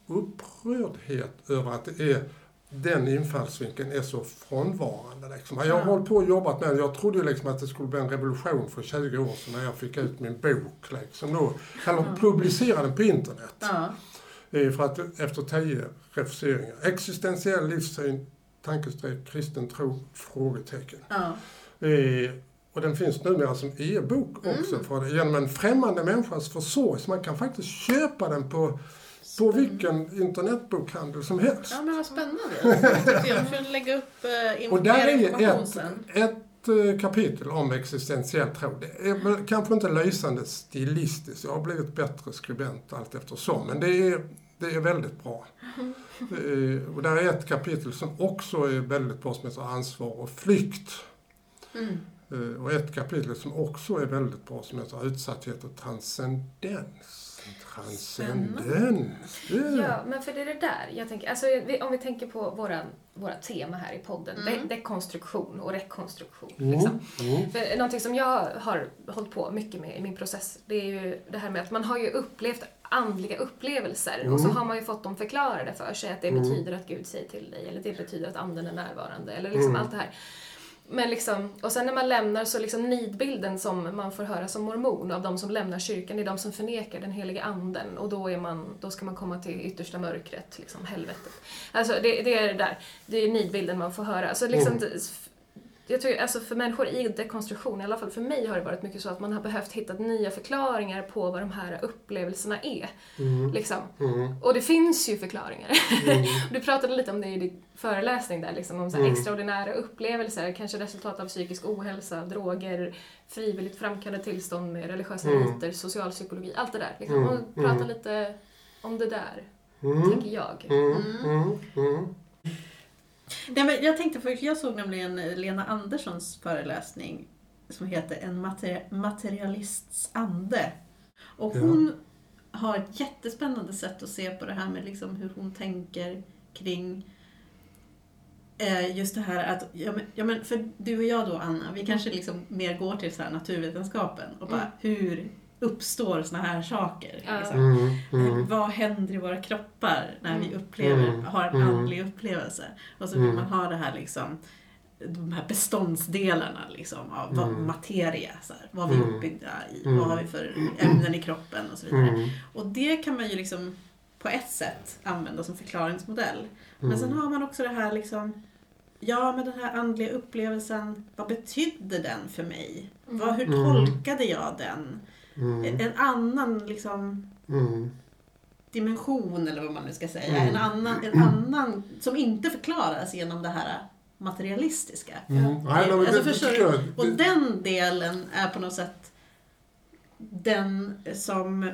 upprördhet över att det är den infallsvinkeln är så frånvarande. Liksom. Jag har Ja. hållit på och jobbat med det. Jag trodde ju liksom att det skulle bli en revolution för 20 år sedan när jag fick ut min bok. Liksom då, eller publicerade den på internet. Ja. Eh, För att efter tio refuseringar. Existentiell livssyn, tankestreck, kristen tro, frågetecken. Ja. Eh, och den finns numera som e-bok också Mm. för genom en främmande människas försorg. Så man kan faktiskt köpa den på, på vilken internetbokhandel som helst. ja, men vad spännande. Jag får lägga upp eh, Och där är ett, ett eh, kapitel om existentiell tro. Det är väl kanske inte lysande stilistiskt. Jag har blivit bättre skribent allt eftersom. Men det är, det är väldigt bra. Eh, och där är ett kapitel som också är väldigt bra som heter Ansvar och flykt. Mm. Eh, Och ett kapitel som också är väldigt bra som heter Utsatthet och transcendens. Transcendens. Ja, men för det är det där. Jag tänker, alltså, om vi tänker på våra, våra tema här i podden. Mm. De, dekonstruktion och rekonstruktion. Mm, Liksom. mm, För någonting som jag har hållit på mycket med i min process, det är ju det här med att man har ju upplevt andliga upplevelser och så Mm. har man ju fått dem förklarade för sig. Att det Mm. betyder att Gud säger till dig eller det betyder att anden är närvarande eller liksom Mm. allt det här. Men liksom, och sen när man lämnar så liksom nidbilden som man får höra som mormon av de som lämnar kyrkan, det är de som förnekar den heliga anden och då, är man, då ska man komma till yttersta mörkret, liksom helvetet. Alltså det, det är det där, det är nidbilden man får höra. Alltså liksom, Mm. Jag tror, alltså för människor i dekonstruktion, i alla fall för mig har det varit mycket så att man har behövt hitta nya förklaringar på vad de här upplevelserna är. mm, Liksom. mm, Och det finns ju förklaringar. mm. Du pratade lite om det i din föreläsning där, liksom, om så här Mm. extraordinära upplevelser, kanske resultat av psykisk ohälsa, droger, frivilligt framkallade tillstånd med religiösa Mm. riter, socialpsykologi, allt det där. Liksom. Mm. Och prata Mm. lite om det där, tänker jag. Mm, mm, mm. Nej, men jag tänkte först, jag såg nämligen Lena Anderssons föreläsning som heter En materi- materialists ande. Och Ja. hon har ett jättespännande sätt att se på det här med liksom hur hon tänker kring eh, just det här att, ja men, ja men för du och jag då Anna, vi kanske liksom mer går till så naturvetenskapen och bara Mm. hur uppstår såna här saker? Liksom. Mm, mm. Vad händer i våra kroppar när vi Mm. upplever, Mm. har en Mm. andlig upplevelse? Och så vill Mm. man ha det här liksom, de här beståndsdelarna liksom, av vad, materia. Så här, vad vi är uppbyggda i, Mm. vad har vi för ämnen i kroppen och så vidare. Mm. Och det kan man ju liksom på ett sätt använda som förklaringsmodell. Men Mm. sen har man också det här liksom, ja men den här andliga upplevelsen, vad betydde den för mig? Vad, hur Mm. tolkade jag den? Mm. En annan liksom Mm. dimension eller vad man nu ska säga. Mm. En, annan, en annan som inte förklaras genom det här materialistiska. Mm. Nej, nej, men Alltså, det, det förstår tycker du? jag. Och den delen är på något sätt den som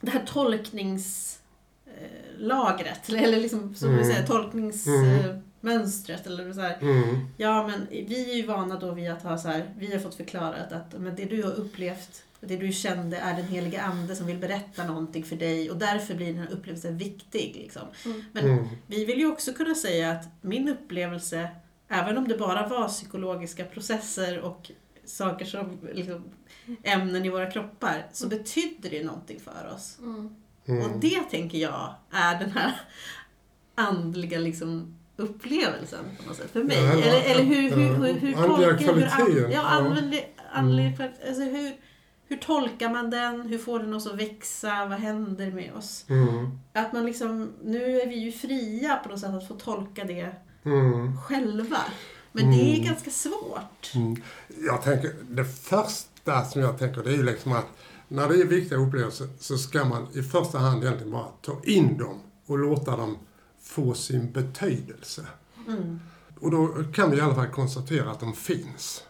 det här tolkningslagret, eller liksom som Mm. säger tolkningsmönstret eller så här. mm. Ja men vi är ju vana då vid att ha så här, vi har fått förklarat att men det du har upplevt, det du kände är den heliga ande som vill berätta någonting för dig och därför blir den här upplevelsen viktig. Liksom. Mm. Men Mm. vi vill ju också kunna säga att min upplevelse, även om det bara var psykologiska processer och saker som liksom, ämnen i våra kroppar, så betydde det någonting för oss. Mm. Mm. Och det tänker jag är den här andliga liksom, upplevelsen på något sätt för mig. Ja, eller- eller, eller hur, hur, hur, hur Andliga tolkar hur, kvaliteten, an, ja. ja, använder, andlig, Mm. alltså hur, hur tolkar man den? Hur får den oss att växa? Vad händer med oss? Mm. Att man liksom, nu är vi ju fria på något sätt att få tolka det Mm. själva. Men det är Mm. ganska svårt. Mm. Jag tänker, det första som jag tänker det är ju liksom att när det är viktiga upplevelser så ska man i första hand egentligen bara ta in dem och låta dem få sin betydelse. Mm. Och då kan vi i alla fall konstatera att de finns.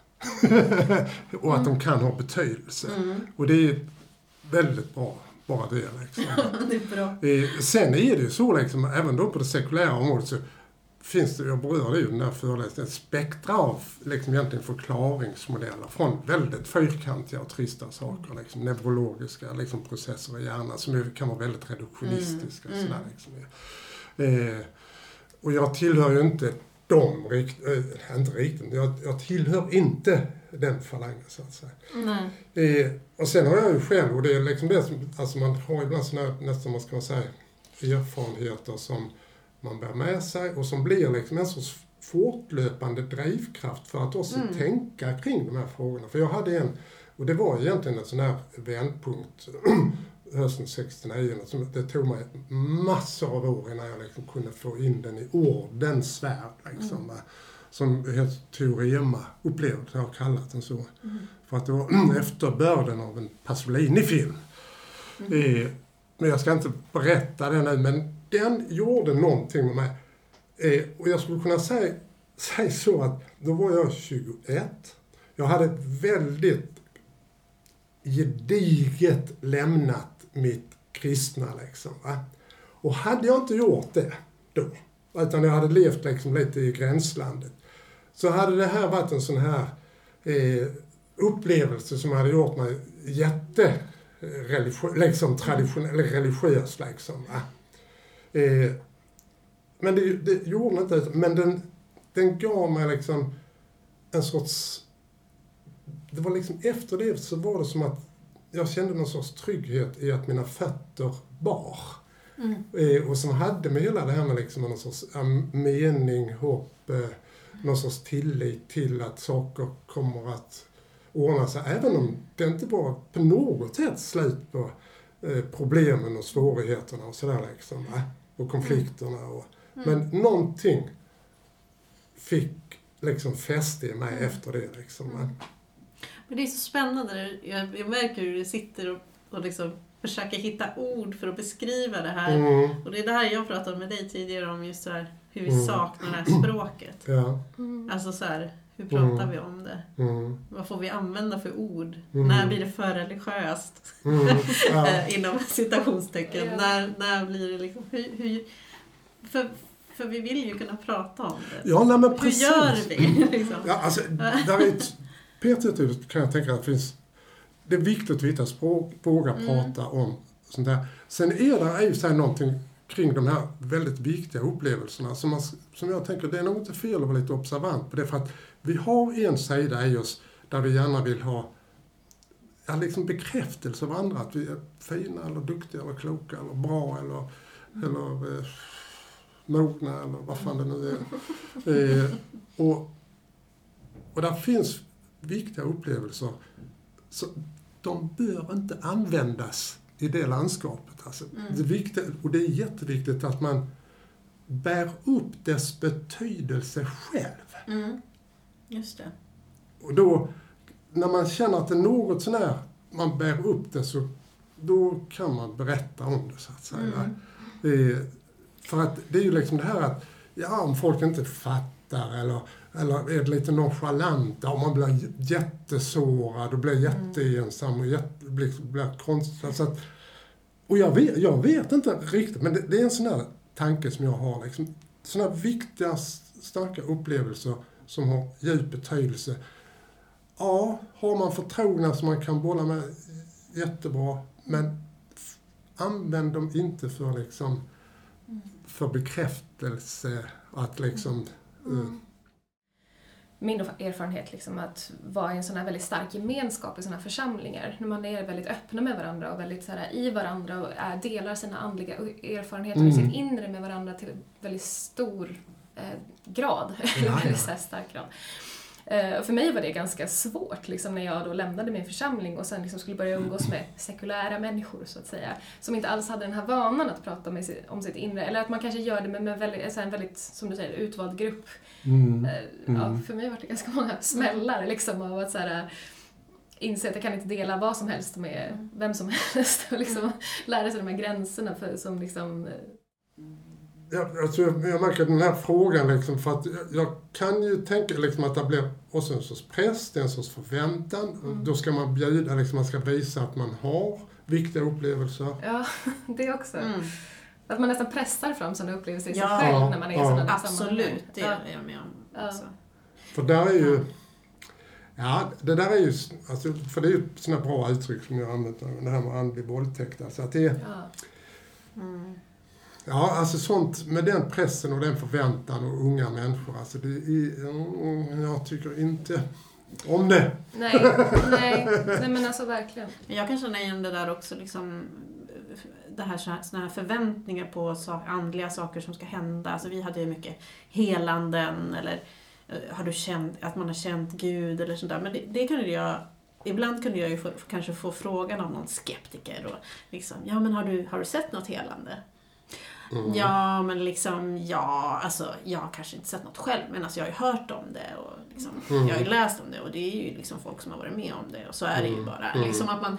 och att de kan ha betydelse. Mm. Och det är väldigt bra, bara det liksom. det är bra. Eh, Sen är det ju så, liksom, även då på det sekulära området så finns det, jag berörde ju den där föreläsningen, ett spektra av liksom, egentligen förklaringsmodeller från väldigt fyrkantiga och trista saker, liksom, neurologiska liksom, processer i hjärnan som kan vara väldigt reduktionistiska. Mm, mm. Sådär, liksom. Eh, och jag tillhör ju inte dem, rikt, eh, inte riktigt, jag, jag tillhör inte den falangen så att säga. Eh, och sen har jag ju själv, och det är liksom det som, alltså man har ibland sådana nästan vad ska man säga, erfarenheter som man bär med sig och som blir liksom en sorts fortlöpande drivkraft för att också Mm. tänka kring de här frågorna. För jag hade en, och det var egentligen en sån här vändpunkt hösten 69, som det tog mig massor av år innan jag liksom kunde få in den i ordens värld. Liksom, va. Som heter teorema upplevelse, jag har kallat den så. För att det var efterbörden av en Pasolini-film. Eh, men jag ska inte berätta den nu, men den gjorde någonting med mig. Eh, och jag skulle kunna säga, säga så att då var jag 21. Jag hade ett väldigt gediget lämnat mitt kristna liksom. Va? Och hade jag inte gjort det då, utan jag hade levt liksom lite i gränslandet, så hade det här varit en sån här eh, upplevelse som hade gjort mig jätte liksom traditionell, religiös liksom. Va? Eh, men det, det gjorde den inte, men den, den gav mig liksom en sorts... Det var liksom efter det så var det som att jag kände någon sorts trygghet i att mina fötter bar. Mm. Eh, och som hade med hela det här med liksom någon sorts mening, hopp, eh, någon sorts tillit till att saker kommer att ordna sig. Även om det inte var på något sätt slut på eh, problemen och svårigheterna och sådär liksom. Och konflikterna. Och, Men någonting fick liksom fäste i mig efter det liksom. Men det är så spännande. Jag, jag märker hur du sitter och, och liksom försöker hitta ord för att beskriva det här. Mm, Och det är det här jag pratade med dig tidigare om, just så här, hur vi Mm. saknar det här språket. ja. Mm. Alltså så här, hur pratar Mm. vi om det? Mm, Vad får vi använda för ord? Mm. När blir det för religiöst? mm, ja. Eh, inom citationstecken. Ja. När, när blir det liksom... Hur, hur, för, för vi vill ju kunna prata om det. ja, nej men hur precis. gör vi? liksom? Ja, alltså, där är ett sätt kan jag tänka att det finns... Det är viktigt att veta språk, våga Mm. prata om sånt där. Sen är det i sig någonting kring de här väldigt viktiga upplevelserna som, man, som jag tänker, det är nog inte fel att vara lite observant på det för att vi har en sida i oss där vi gärna vill ha ja, liksom bekräftelse av andra, att vi är fina eller duktiga eller kloka eller bra eller, eller eh, mogna eller vad fan det nu är. Eh, och, och där finns viktiga upplevelser. Så de bör inte användas i det landskapet. Alltså, det viktiga, och det är jätteviktigt att man bär upp dess betydelse själv. Mm. Just det. Och då, när man känner att det är något sånär, man bär upp det så då kan man berätta om det så att säga. Mm. För att det är ju liksom det här att, ja om folk inte fattar eller, eller är lite nonchalanta och man blir jättesårad och blir jätteensam och jätte, blir, blir konstig. Att, och jag vet, jag vet inte riktigt, men det, det är en sån här tanke som jag har. Liksom, såna viktiga, starka upplevelser som har djup betydelse. Ja, har man förtrogna som man kan bolla med, jättebra. Men använd dem inte för liksom för bekräftelse. Att liksom... eh, min erfarenhet liksom att vara i en sån här väldigt stark gemenskap i såna här församlingar. När man är väldigt öppna med varandra och väldigt så här, i varandra och är, delar sina andliga erfarenheter Mm. och sitt inre med varandra till väldigt stor eh, grad. Ja, väldigt ja. här stark grad. Eh, och för mig var det ganska svårt liksom, när jag då lämnade min församling och sen liksom skulle börja umgås med sekulära människor så att säga. Som inte alls hade den här vanan att prata med om sitt inre. Eller att man kanske gör det med, med väldigt, så här, en väldigt, som du säger, utvald grupp. mm. Eh, Ja, Mm. för mig var det ganska många smällar liksom av att så här, inse att jag kan inte dela vad som helst med vem som helst och liksom lära sig de här gränserna för, som liksom... Jag, alltså, jag märker den här frågan, liksom, för att jag, jag kan ju tänka liksom, att det blir också en sorts press, det är en sorts förväntan. Och Då ska man bjuda, liksom, man ska visa att man har viktiga upplevelser. Ja, det också. Mm. Att man nästan pressar fram sådana upplevelser i sig Ja. själv när man är i Ja. sådana sammanhang. Absolut, det Ja. är jag med om. Ja. Alltså. För där är ju... Ja, det där är ju... Alltså, för det är ju sådana bra uttryck som jag använt, det här med andlig våldtäkt. Alltså att det är, Ja. Mm. Ja, alltså sånt med den pressen och den förväntan och unga människor. Alltså det är, mm, jag tycker inte om det. Nej, nej, nej men alltså verkligen. Men jag kan känna igen det där också, liksom, det här, såna här förväntningar på sak, andliga saker som ska hända. Alltså, vi hade ju mycket helanden eller eh, har du känt, att man har känt Gud eller sånt där. Men det, det kunde jag Ibland kunde jag ju få, kanske få frågan av någon skeptiker. Och liksom, ja men har du, har du sett något helande? Mm. Ja, men liksom, ja, alltså jag har kanske inte sett något själv, men alltså jag har ju hört om det och liksom, Mm. jag har ju läst om det och det är ju liksom folk som har varit med om det och så är det ju Mm. bara. Mm. Liksom att man,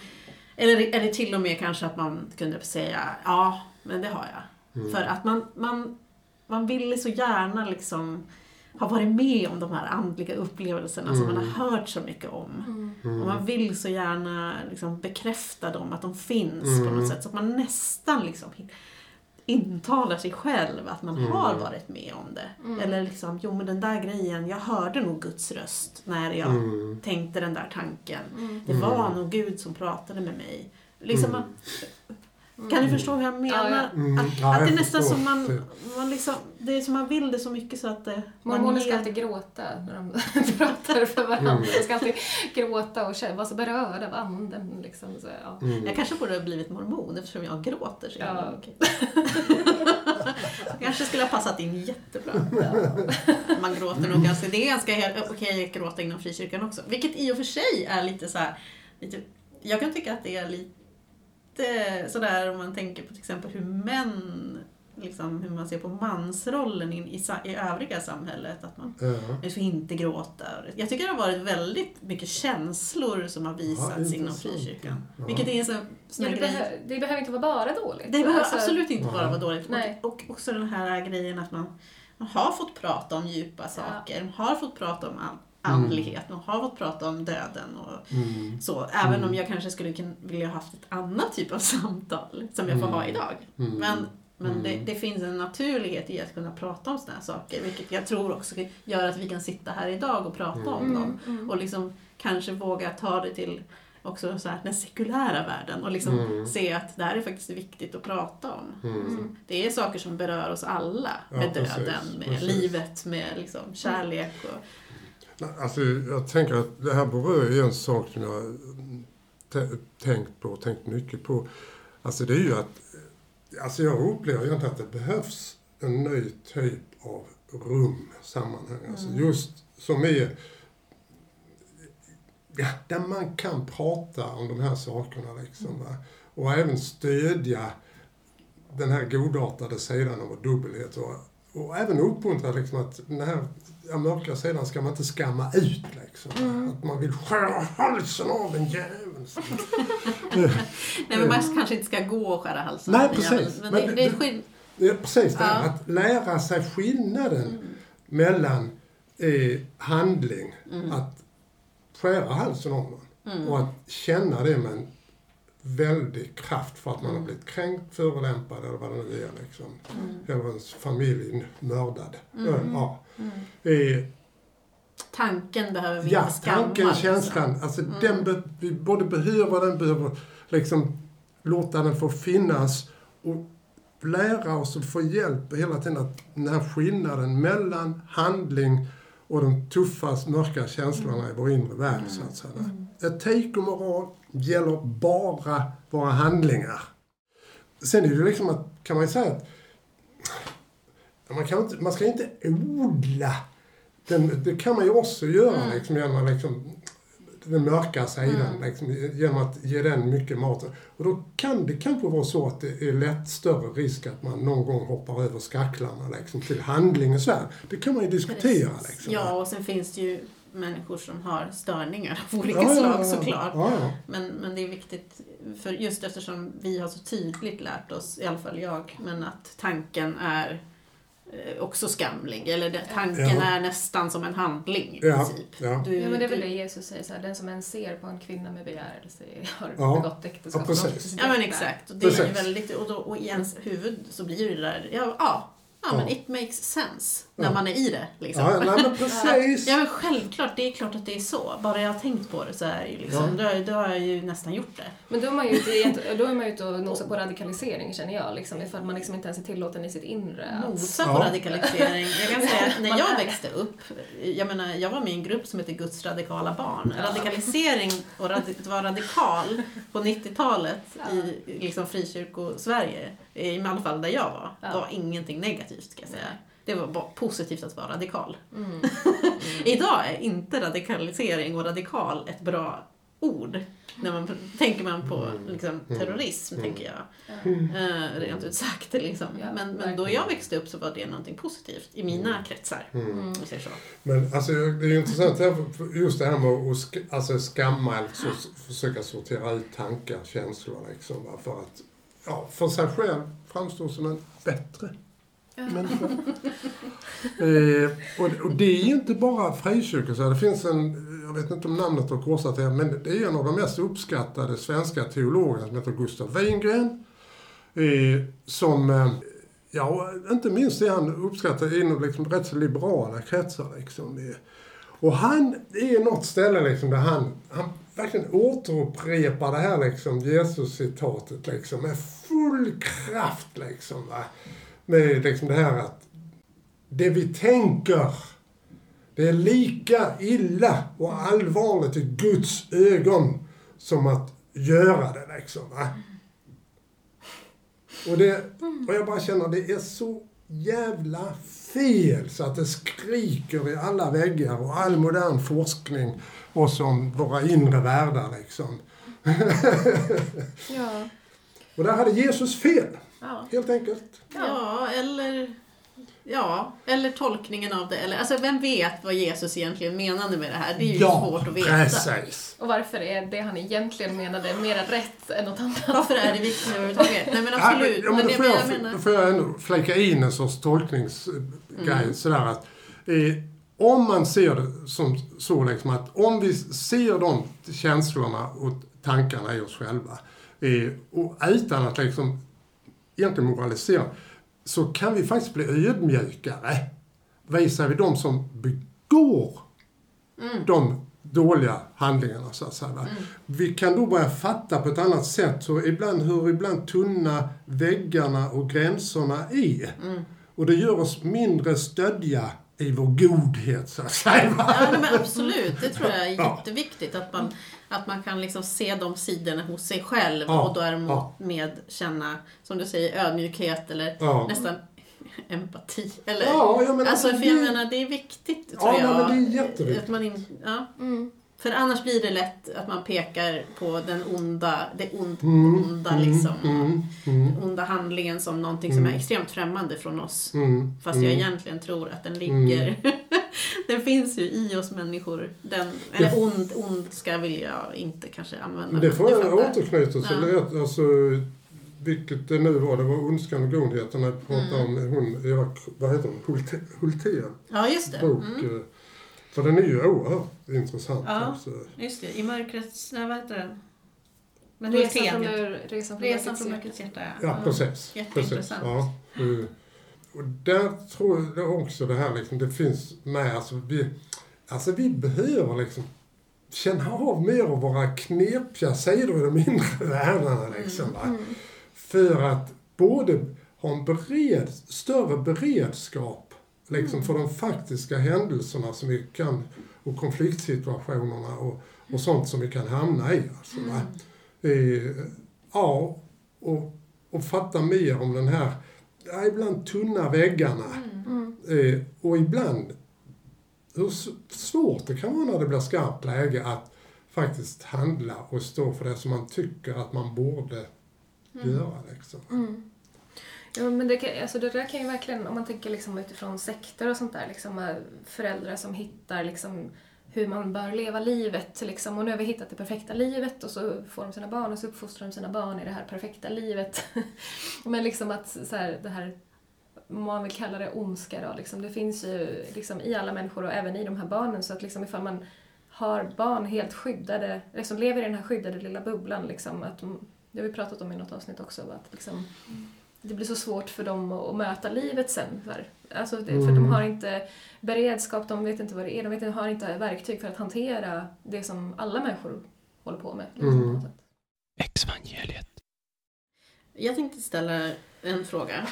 eller, eller till och med kanske att man kunde säga, ja, men det har jag. Mm. För att man, man, man ville så gärna liksom ha varit med om de här andliga upplevelserna som man Mm. har hört så mycket om. Mm. Och man vill så gärna liksom bekräfta dem, att de finns på Mm. något sätt. Så att man nästan liksom intalar sig själv att man Mm. har varit med om det. Mm. Eller liksom, jo men den där grejen, jag hörde nog Guds röst när jag Mm. tänkte den där tanken. Mm. Det var nog Gud som pratade med mig. Liksom Mm. kan du förstå hur jag menar? Ja, ja. Mm. Att, Ja, att det jag är nästan som man, Det- man liksom, det är som man vill det så mycket så att det, man Mormoner ska alltid gråta när de pratar för varandra. Mm. De ska alltid gråta och vara så berörda av anden. Liksom. Så, ja. Mm. Jag kanske borde ha blivit mormon eftersom jag gråter så jävla Ja. mycket. kanske skulle ha passat in jättebra. Man gråter nog ganska, det är ganska helt okej att gråta inom frikyrkan också. Vilket i och för sig är lite så här, lite, jag kan tycka att det är lite sådär om man tänker på till exempel hur män, liksom hur man ser på mansrollen in, i, sa- i övriga samhället. Att man Ja. jag får inte gråta. Jag tycker det har varit väldigt mycket känslor som har visats inom intressant. frikyrkan. Ja. Vilket är en sån, sån Ja, här det, grej. behö- det behöver inte vara bara dåligt. Det behöver Alltså, absolut inte bara vara dåligt. Nej. Och, och också den här grejen att man, man har fått prata om djupa saker. Man har fått prata om an- andlighet. Man har fått prata om döden och Mm. så. Även Mm. om jag kanske skulle vilja ha haft ett annat typ av samtal som jag får ha Mm. idag. Mm. Men, men det, Mm. det finns en naturlighet i att kunna prata om sådana här saker. Vilket jag tror också gör att vi kan sitta här idag och prata om Mm, dem. mm. Och liksom kanske våga ta det till också så här, den sekulära världen och liksom Mm. se att det här är faktiskt viktigt att prata om. Mm. Det är saker som berör oss alla. Ja, Med precis, döden, med precis. livet, med liksom kärlek. Och, Alltså, jag tänker att det här berör ju en sak som jag tänkt på tänkt mycket på. Alltså det är ju att, alltså jag upplever egentligen att det behövs en ny typ av rum, sammanhang. Alltså just som är, ja, där man kan prata om de här sakerna liksom. Va? och även stödja den här godartade sidan av dubbelhet och, och även uppmuntra liksom att den här ja, mörka sidan ska man inte skamma ut liksom. Mm. Att man vill skära halsen av den jäveln. Nej, men man kanske inte ska gå och skära halsen Nej, av jäveln, precis. Men, Men det, det är skill- precis det, Ja. Mm. att lära sig skillnaden mellan eh, handling, Mm. att skära halsen av någon och att känna det med en väldig kraft för att man har Mm. blivit kränkt, förolämpad eller vad det nu är. Liksom. Mm. Eller ens familj mördad. Ja. Eh, tanken behöver vi Ja, inte skamma. tanken, liksom. känslan. Alltså den be, vi både behöver den, behöver liksom låta den få finnas och lära oss och få hjälp hela tiden att den här skillnaden mellan handling och de tuffa, mörka känslorna i vår inre värld, så att säga. Etik och moral gäller bara våra handlingar. Sen är det liksom att, kan man ju säga att man, kan inte, man ska inte odla den, det kan man ju också göra liksom, genom att liksom, den mörka sidan, liksom, genom att ge den mycket mat. Och då kan det kanske vara så att det är lätt större risk att man någon gång hoppar över skacklarna liksom, till handlingens värld. Det kan man ju diskutera. Liksom. Ja, och sen finns det ju människor som har störningar av olika Ja, slag ja. såklart. Ja, ja. Men, men det är viktigt, för just eftersom vi har så tydligt lärt oss, i alla fall jag, men att tanken är också skamlig. Eller det, tanken Ja. är nästan som en handling i Ja, princip. ja. Du, Ja men det är väl det Jesus säger, så här, den som än ser på en kvinna med begärelse har Ja. begått äktenskap. Ja, precis. Ja men exakt. Och det är Precis. väldigt, och, då, och i ens huvud så blir det där, ja, ja, ja men it makes sense när Ja. man är i det. Liksom. Ja, nej, men precis. Ja men självklart, det är klart att det är så. Bara jag har tänkt på det så är det ju liksom, då, då har jag ju nästan gjort det. Men då är man ju ute, då är man ute och nosar på radikalisering känner jag. Liksom, ifall man liksom inte ens är tillåten i sitt inre. Nosa Ja. på radikalisering. Jag kan säga att när jag växte upp, jag menar jag var med i en grupp som heter Guds radikala barn. Radikalisering och radi- att vara radikal på 90-talet i liksom frikyrko-Sverige, i alla fall där jag var, Ja. var ingenting negativt ska jag säga. Det var bara positivt att vara radikal. mm. Idag är inte radikalisering och radikal ett bra ord. När man, tänker man på liksom, terrorism, tänker jag. Eh, rent ut sagt. Liksom. Ja, men, men då jag växte upp så var det någonting positivt i mina kretsar. Om vi säger så. Men alltså, det är ju intressant just det här med att sk alltså, skamma eller så, försöka sortera ut tankar, känslor liksom. För att ja, för sig själv framstå som en bättre människa. eh, och, och det är ju inte bara frikyrkor. så Det finns en, jag vet inte om namnet har korsat det, men det är en av de mest uppskattade svenska teologerna som heter Gustav Wingren. Eh, som eh, Ja, inte minst är han uppskattad inom liksom rätt så liberala kretsar. Liksom. Det- Och han, är något ställe liksom där han, han verkligen återupprepar det här liksom, Jesus-citatet liksom, med full kraft. Liksom, va? Med liksom det här att det vi tänker, det är lika illa och allvarligt i Guds ögon som att göra det. Liksom, va? Och, det, och jag bara känner det är så jävla fel så att det skriker i alla väggar och all modern forskning och som våra inre världar liksom. ja. Och där hade Jesus fel, Ja. helt enkelt. ja, eller... Ja, eller tolkningen av det. Eller, alltså, vem vet vad Jesus egentligen menade med det här? Det är ju svårt att veta. precis. Och varför är det han egentligen menade mera rätt än något annat? Varför är det viktigt överhuvudtaget? Nej men Ja, absolut. ja, men men då, det, får jag, jag menar... då får jag ändå flika in en sorts tolkningsgrej. Mm. Sådär att, eh, om man ser det som så liksom att om vi ser de känslorna och tankarna i oss själva eh, och utan att liksom egentligen moralisera så kan vi faktiskt bli ödmjukare visar vi de som begår de dåliga handlingarna så att säga. va. Vi kan då börja fatta på ett annat sätt så ibland, hur ibland tunna väggarna och gränserna är. Och det gör oss mindre stödja i vår godhet så att säga. Ja, men absolut. Det tror jag är jätteviktigt. Att man, att man kan liksom se de sidorna hos sig själv Ja, och ja. med känna, som du säger, ödmjukhet eller Ja. nästan empati. Eller, Ja, jag menar, alltså, för det- jag menar, det är viktigt, tror Ja, jag. men det är jätteviktigt. Att man in, ja. Mm. För annars blir det lätt att man pekar på den onda, det ond, Mm, onda mm, liksom. mm, mm, onda handlingen som någonting som Mm. är extremt främmande från oss. mm, Fast jag mm. egentligen tror att den ligger... den finns ju i oss människor. Den, eller Det- ond, ondska vill jag inte kanske använda. Det får jag återknyta till. Ja. Alltså, vilket det nu var, det var Ondskan och godheten när jag pratade Mm. om hon, Eva, vad heter hon, Hultén Ja, just det. bok. Mm. För den är ju oerhört intressant Ja. också. Just det, i mörkrets... Nej, vad heter den? Men Resan från, ja. resan från, Resan mörkrets från hjärta. mörkrets hjärta. Ja, precis. precis. Jätteintressant. Ja. Och där tror jag också det här liksom, det finns med, alltså vi, alltså vi behöver liksom känna av mer av våra knepiga sidor i de inre världarna liksom. Va? Mm. För att både ha en bered, större beredskap liksom, för de faktiska händelserna som vi kan, och konfliktsituationerna och, och sånt som vi kan hamna i. Alltså? Eh, ja, och, och fatta mer om den här, ja, ibland tunna väggarna. Mm. Eh, och ibland hur svårt det kan vara när det blir skarpt läge att faktiskt handla och stå för det som man tycker att man borde göra. Liksom. Mm. Ja, men det, kan, alltså det där kan ju verkligen, om man tänker liksom utifrån sekter och sånt där, liksom föräldrar som hittar liksom hur man bör leva livet. Liksom. Och nu har vi hittat det perfekta livet och så får de sina barn och så uppfostrar de sina barn i det här perfekta livet. Men liksom att så här, det här, man vill kalla det ondska då, liksom, det finns ju liksom i alla människor och även i de här barnen. Så att liksom ifall man har barn helt skyddade, liksom lever i den här skyddade lilla bubblan, liksom, att mm, det har vi pratat om i något avsnitt också, att liksom, det blir så svårt för dem att, möta livet sen. För, alltså för de Mm. har inte beredskap, de vet inte vad det är, de vet, har inte verktyg för att hantera det som alla människor håller på med. Liksom, Mm. på något sätt. Exvangeliet. Jag tänkte ställa en fråga.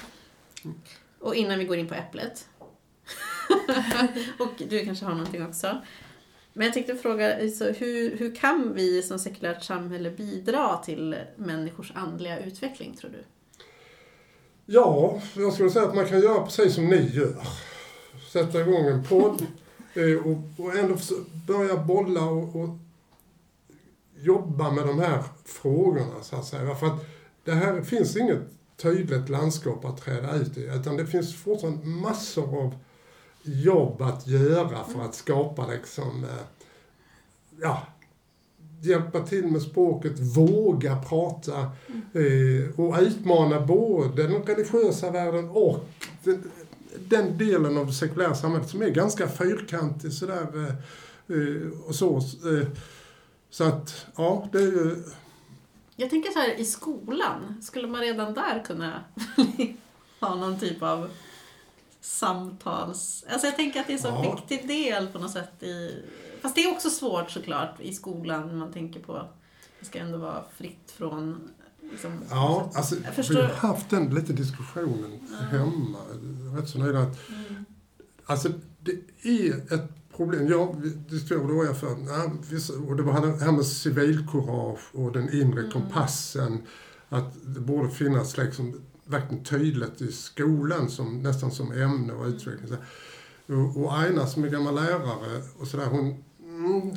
Och innan vi går in på äpplet. och du kanske har någonting också. Men jag tänkte fråga, så hur, hur kan vi som sekulärt samhälle bidra till människors andliga utveckling, tror du? Ja, jag skulle säga att man kan göra precis som ni gör. Sätta igång en podd eh, och, och ändå börja bolla och, och jobba med de här frågorna så att säga. För att det här finns inget tydligt landskap att träda ut i utan det finns fortfarande massor av jobb att göra för att skapa liksom, eh, ja, hjälpa till med språket, våga prata eh, och utmana både den religiösa världen och den, den delen av det sekulära samhället som är ganska fyrkantig sådär eh, eh, och så. Eh, så att, ja, det är ju... Jag tänker så här, i skolan, skulle man redan där kunna ha någon typ av samtals... Alltså jag tänker att det är så en Ja. viktig del på något sätt i... Fast det är också svårt såklart i skolan, när man tänker på det ska ändå vara fritt från... Liksom, Ja, så- alltså, jag vi förstår. har haft den lite diskussionen hemma. Jag är rätt så nöjd att Mm. Alltså, det är ett problem. Jag diskuterade då jag för, ja, och det var det här med civilkurage och den inre Mm. kompassen. Att det borde finnas liksom verkligen tydligt i skolan som, nästan som ämne och utveckling. Här. Och, och Aina som är gammal lärare och sådär, hon mm,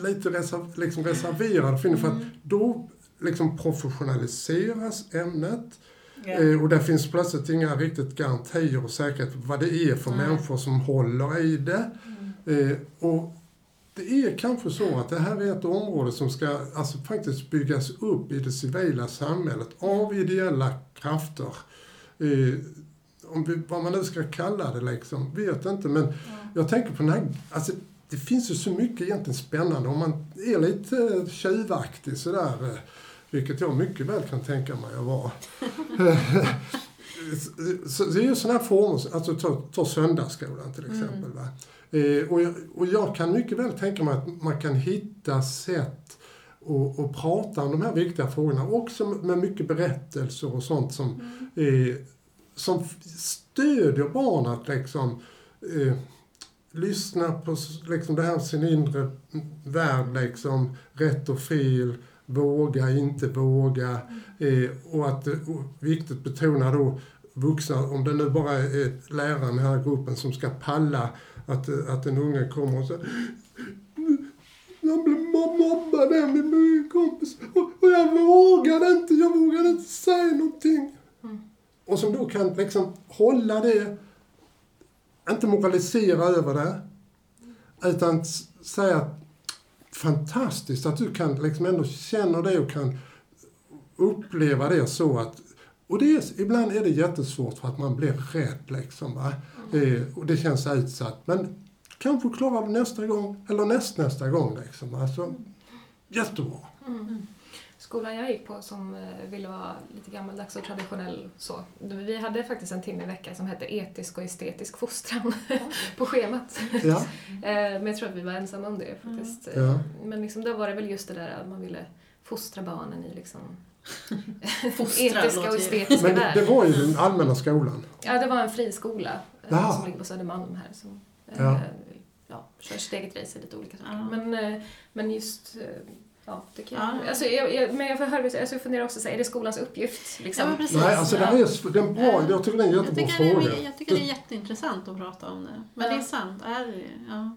lite reserv, liksom reserverad för, för att då liksom professionaliseras ämnet. Eh, och där finns plötsligt inga riktigt garantier och säkerhet vad det är för Nej. människor som håller i det. Eh, och det är kanske så att det här är ett område som ska alltså, faktiskt byggas upp i det civila samhället av ideella krafter. Eh, om vi, vad man nu ska kalla det liksom, vet inte. Men jag tänker på den här, alltså, det finns ju så mycket egentligen spännande om man är lite tjuvaktig sådär. eh, Vilket jag mycket väl kan tänka mig att vara. så det är ju sådana här former, alltså ta, ta söndagsskolan till exempel. Va? Eh, och, jag, och jag kan mycket väl tänka mig att man kan hitta sätt att, att prata om de här viktiga frågorna också med mycket berättelser och sånt som, eh, som stödjer barn att liksom eh, lyssna på liksom det här sin inre värld, liksom rätt och fel, våga, inte våga. Eh, och att är viktigt betona då vuxna, om det nu bara är läraren i den här gruppen som ska palla att, att en unge kommer och säger jag blir mamma med min, kompis och, och jag vågade inte, jag vågade inte säga någonting. Och som då kan liksom hålla det, inte moralisera över det, utan säga att fantastiskt att du kan liksom ändå känna det och kan uppleva det så att och det är, ibland är det jättesvårt för att man blir rädd liksom. Va? Eh, och det känns utsatt. Men kanske klarar du nästa gång eller näst, nästa gång liksom. Alltså, jättebra. Mm. Skolan jag gick på som eh, ville vara lite gammaldags och traditionell så. Vi hade faktiskt en timme i veckan som hette etisk och estetisk fostran på schemat. Ja, Eh, Men jag tror att vi var ensamma om det faktiskt. Ja. Men liksom, då var det väl just det där att man ville fostra barnen i liksom Fostra etiska och estetiska men det, det var ju den allmänna skolan. Ja, det var en friskola eh, Jaha. som ligger på Södermalm här. Som, Ja. ja, kör sitt eget race i lite olika saker. Ja. Men, men just, ja, det kan Ja. jag, alltså, jag, jag, men jag, hör, alltså, jag funderar också, så här, är det skolans uppgift? Liksom? Ja, precis. Nej, alltså det Ja. är, det är en bra, jag tycker det är en Jag jättebra det fråga. är, jag tycker det är jätteintressant att prata om det. Men Ja. det är sant. Är, ja.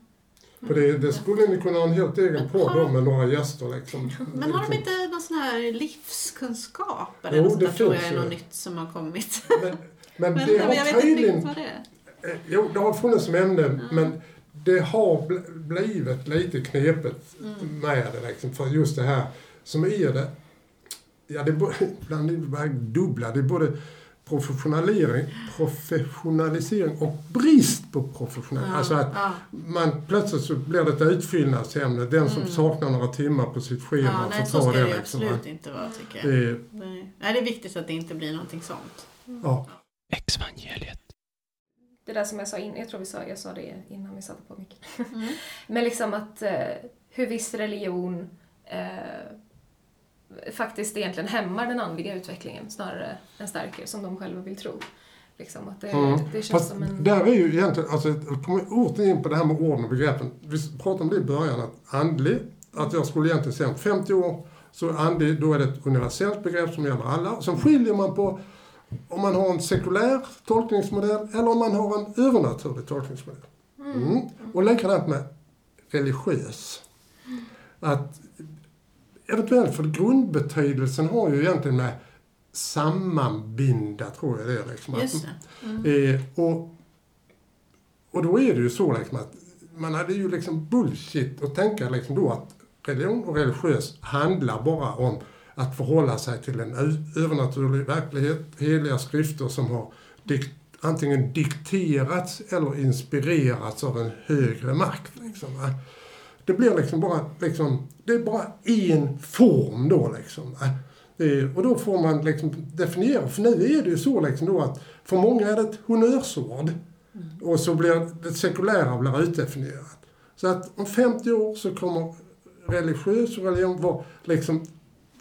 För det, det skulle ni kunna ha en helt egen podd om med några gäster liksom. Men har de Liksom. inte någon sån här livskunskap? Eller Jo, något sånt det där tror jag är något nytt som har kommit. Men, men Men, det men jag har vet inte tydligen... vad det är. Eh, Jo, det har funnits som ämne, men det har bl- blivit lite knepigt Mm. med det liksom, för just det här som är det, ja det är är det dubbla, det är både professionalisering, professionalisering och brist på professionalisering. Alltså att ja. man plötsligt så blir det ett utfyllnadsämne, den som saknar några timmar på sitt schema Mm. ja, nej, får så ta ska det. det ju liksom, absolut inte vara tycker jag. Eh, Nej. Nej, det är viktigt att det inte blir någonting sånt. ja. Exvangeliet. Det där som jag sa innan, jag tror vi sa, jag sa det innan vi satte på micken. Mm. Men liksom att eh, hur viss religion eh, faktiskt egentligen hämmar den andliga utvecklingen snarare än stärker, som de själva vill tro. Liksom att det, Mm. det känns Fast som en... där är ju egentligen, alltså, jag kommer återigen in på det här med orden och begreppen. Vi pratade om det i början, att andlig, att jag skulle egentligen säga om 50 år, så andlig, då är det ett universellt begrepp som gäller alla. Sen skiljer man på om man har en sekulär tolkningsmodell eller om man har en övernaturlig tolkningsmodell. Mm. Och likadant med religiös. Att eventuellt, för grundbetydelsen har ju egentligen med sammanbinda, tror jag det är. Liksom. Just det. Eh, och, och då är det ju så liksom att man hade ju liksom bullshit att tänka liksom då att religion och religiös handlar bara om att förhålla sig till en övernaturlig verklighet, heliga skrifter som har dikt, antingen dikterats eller inspirerats av en högre makt. Liksom? Det blir liksom bara, liksom, det är bara en form då liksom. Eh, Och då får man liksom definiera, för nu är det ju så liksom då att för många är det ett honnörsord. Och så blir det sekulära blir utdefinierat. Så att om 50 år så kommer religiös och religion vara liksom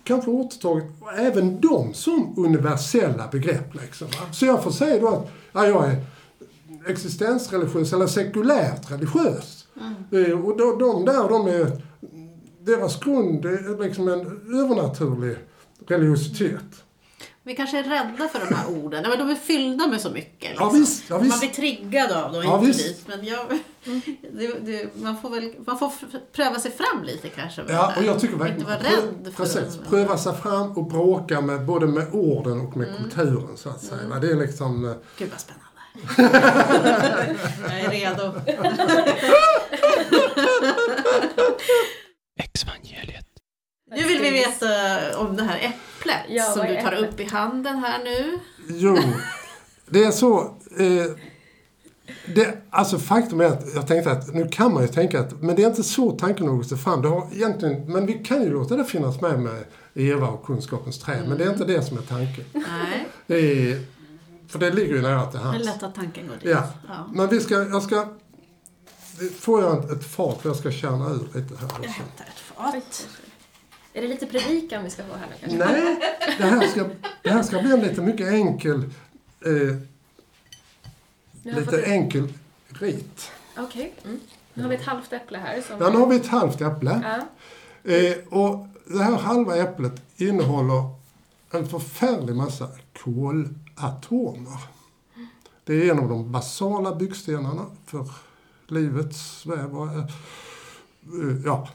kanske återtaget, och även de som universella begrepp. Liksom? Så jag får säga då att ja, jag är existensreligiös eller sekulärt religiös. Eh, Och de, de där, de är, deras grund är liksom en övernaturlig religiositet. Vi kanske är rädda för de här orden. Ja, men de är fyllda med så mycket. Liksom. Ja, visst, ja, visst. Man blir triggad av dem, Ja, inte visst. dit. Men jag, det, det, man får väl man får pröva sig fram lite kanske. Ja, och jag tycker Inte verkligen... vara rädd för precis, det. pröva sig fram och bråka med, både med orden och med kulturen så att säga. va? Det är liksom... eh, Gud vad spännande. jag är redo. Exvangeliet. Nu vill vi veta om det här äpplet Ja, som du tar äpplet? upp i handen här nu. Jo, det är så... Eh, det, alltså faktum är att jag tänkte att nu kan man ju tänka att, men det är inte så tanken har gått fram. Det har egentligen, men vi kan ju låta det finnas med med Eva och kunskapens träd, men det är inte det som är tanken. Nej, Det är, för det ligger ju nära till det är hands. lätt att tanken går dit. Ja. Ja. Men vi ska, jag ska, får jag ett, fat för jag ska kärna ur lite här. Jag hämtar ett fat. Är det lite predikan vi ska få här nu kanske? Nej, det här ska, det här ska bli en lite mycket enkel, eh, lite enkel rit. Okej. Mm. Nu har vi ett halvt äpple här. Som... Ja, nu har vi ett halvt äpple. Ja. Eh, och det här halva äpplet innehåller en förfärlig massa kolatomer. Det är en av de basala byggstenarna för livets väv. och, eh, Ja.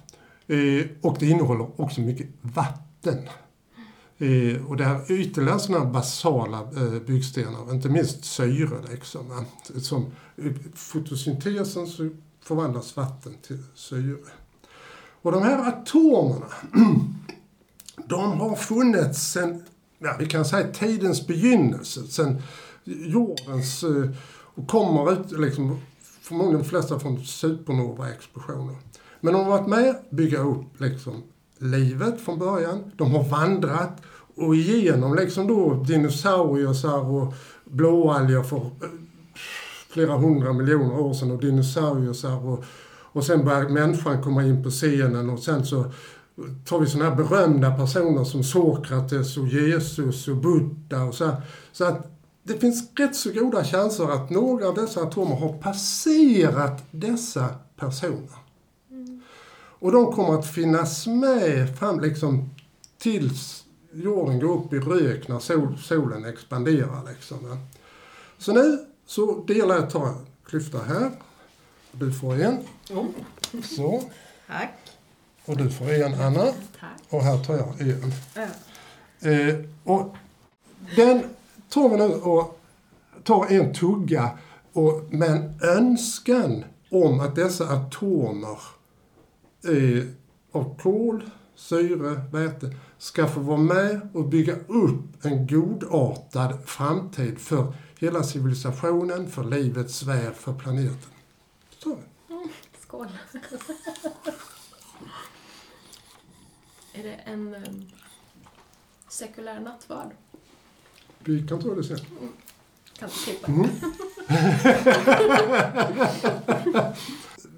Eh, och det innehåller också mycket vatten. Eh, och det här är ytterligare sådana basala eh, byggstenar, inte minst syre. Liksom. Som, I fotosyntesen så förvandlas vatten till syre. Och de här atomerna, de har funnits sedan, ja, vi kan säga tidens begynnelse, sedan jordens, eh, och kommer ut, liksom, förmodligen de flesta från supernova-explosioner. Men de har varit med bygga upp liksom, livet från början. De har vandrat och igenom liksom då dinosaurier och blåalger för eh, flera hundra miljoner år sedan och dinosaurier och, och sen börjar människan komma in på scenen och sen så tar vi sådana här berömda personer som Sokrates och Jesus och Buddha och så här. Så att det finns rätt så goda chanser att några av dessa atomer har passerat dessa personer. Och de kommer att finnas med fram liksom tills jorden går upp i rök när sol, solen expanderar. Liksom. Så nu så delar jag, tar en klyfta här. Du får en. Så. tack. Och du får en, Anna. Tack. Och här tar jag en. Ja. Eh, och den tar vi nu och tar en tugga och, med en önskan om att dessa atomer eh, av kol, syre, väte ska få vara med och bygga upp en godartad framtid för hela civilisationen, för livets väv, för planeten. Så. Skål. är det en um, sekulär nattvard? Vi kan ta det sen. Kan du klippa? Mm.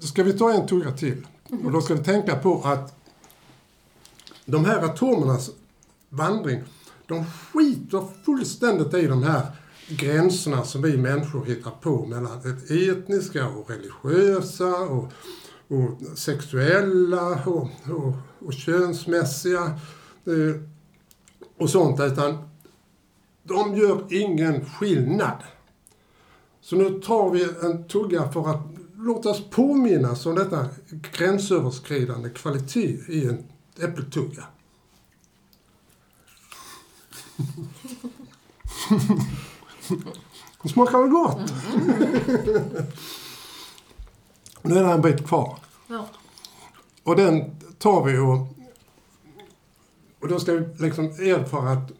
Ska vi ta en tugga till. Och då ska vi tänka på att de här atomernas vandring, de skiter fullständigt i de här gränserna som vi människor hittar på mellan det etniska och religiösa och, och sexuella och, och, och könsmässiga eh, och sånt. Utan de gör ingen skillnad. Så nu tar vi en tugga för att låta oss påminnas om detta gränsöverskridande kvalitet i en äppeltugga. Det smakar väl gott? nu är det en bit kvar. Ja. Och den tar vi och... Och då ska vi liksom erfara att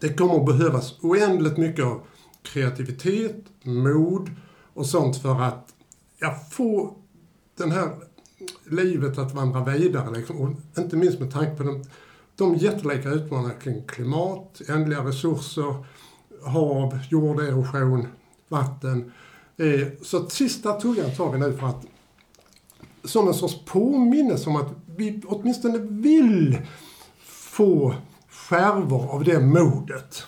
det kommer att behövas oändligt mycket av kreativitet, mod och sånt för att ja, få den här livet att vandra vidare. Liksom. Och inte minst med tanke på de, de jättelika utmaningarna kring klimat, ändliga resurser, hav, jorderosion, vatten. Eh, så sista tuggan tar vi nu för att som en sorts påminnelse om att vi åtminstone vill få skärvor av det modet.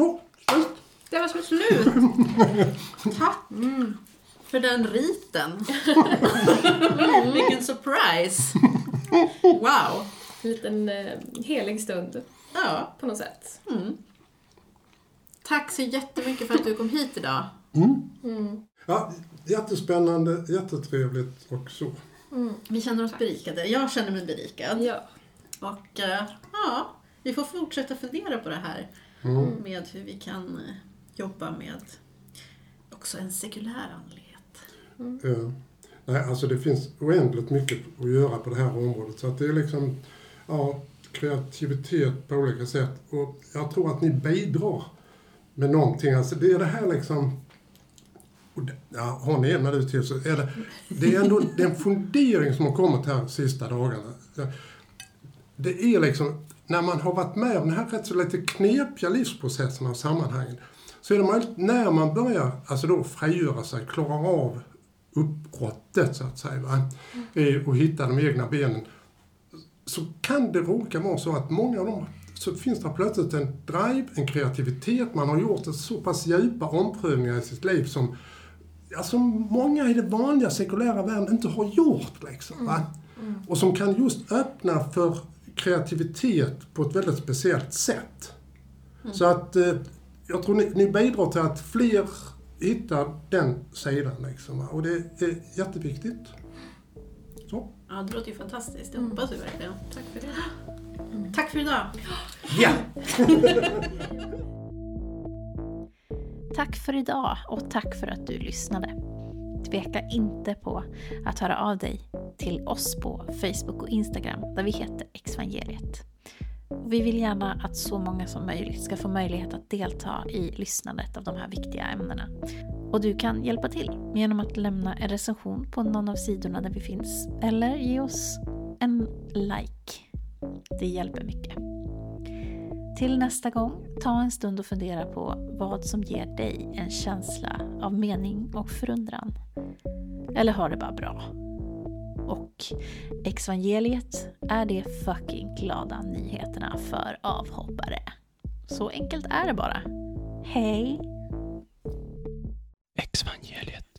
Så, slut. Det var slut. Tack för den riten. Vilken surprise. Wow. En liten eh, helig stund Ja. på något sätt. Mm. Tack så jättemycket för att du kom hit idag. Mm. Ja, jättespännande, jättetrevligt och så. Vi känner oss berikade. Jag känner mig berikad. Ja. Och eh, ja, vi får fortsätta fundera på det här Mm. med hur vi kan eh, jobba med också en sekulär andlighet. Ja. Nej, alltså det finns oändligt mycket att göra på det här området. Så att det är liksom, ja, kreativitet på olika sätt. Och jag tror att ni bidrar med någonting. Alltså det är det här liksom, det, ja, har ni en minut till så är det, det är ändå det är en fundering som har kommit här de sista dagarna. Det är liksom, när man har varit med om den här rätt så lite knepiga livsprocesserna och sammanhangen, så är det möjligt, när man börjar alltså då frigöra sig, klarar av uppbrottet så att säga, va? Eh, och hitta de egna benen, så kan det råka vara så att många av dem, så finns det plötsligt en drive, en kreativitet, man har gjort så pass djupa omprövningar i sitt liv som som många i den vanliga sekulära världen inte har gjort. Liksom, va? Och som kan just öppna för kreativitet på ett väldigt speciellt sätt. Så att eh, jag tror ni, ni bidrar till att fler hitta den sidan liksom. Och det är jätteviktigt. Så. Ja, det låter ju fantastiskt. Det hoppas vi verkligen. Tack för det. Tack för idag. Ja! Tack för idag och tack för att du lyssnade. Tveka inte på att höra av dig till oss på Facebook och Instagram där vi heter Exvangeliet. Vi vill gärna att så många som möjligt ska få möjlighet att delta i lyssnandet av de här viktiga ämnena. Och du kan hjälpa till genom att lämna en recension på någon av sidorna där vi finns eller ge oss en like. Det hjälper mycket. Till nästa gång, ta en stund och fundera på vad som ger dig en känsla av mening och förundran. Eller ha det bara bra. Och Exvangeliet är de fucking glada nyheterna för avhoppare. Så enkelt är det bara. Hej! Exvangeliet.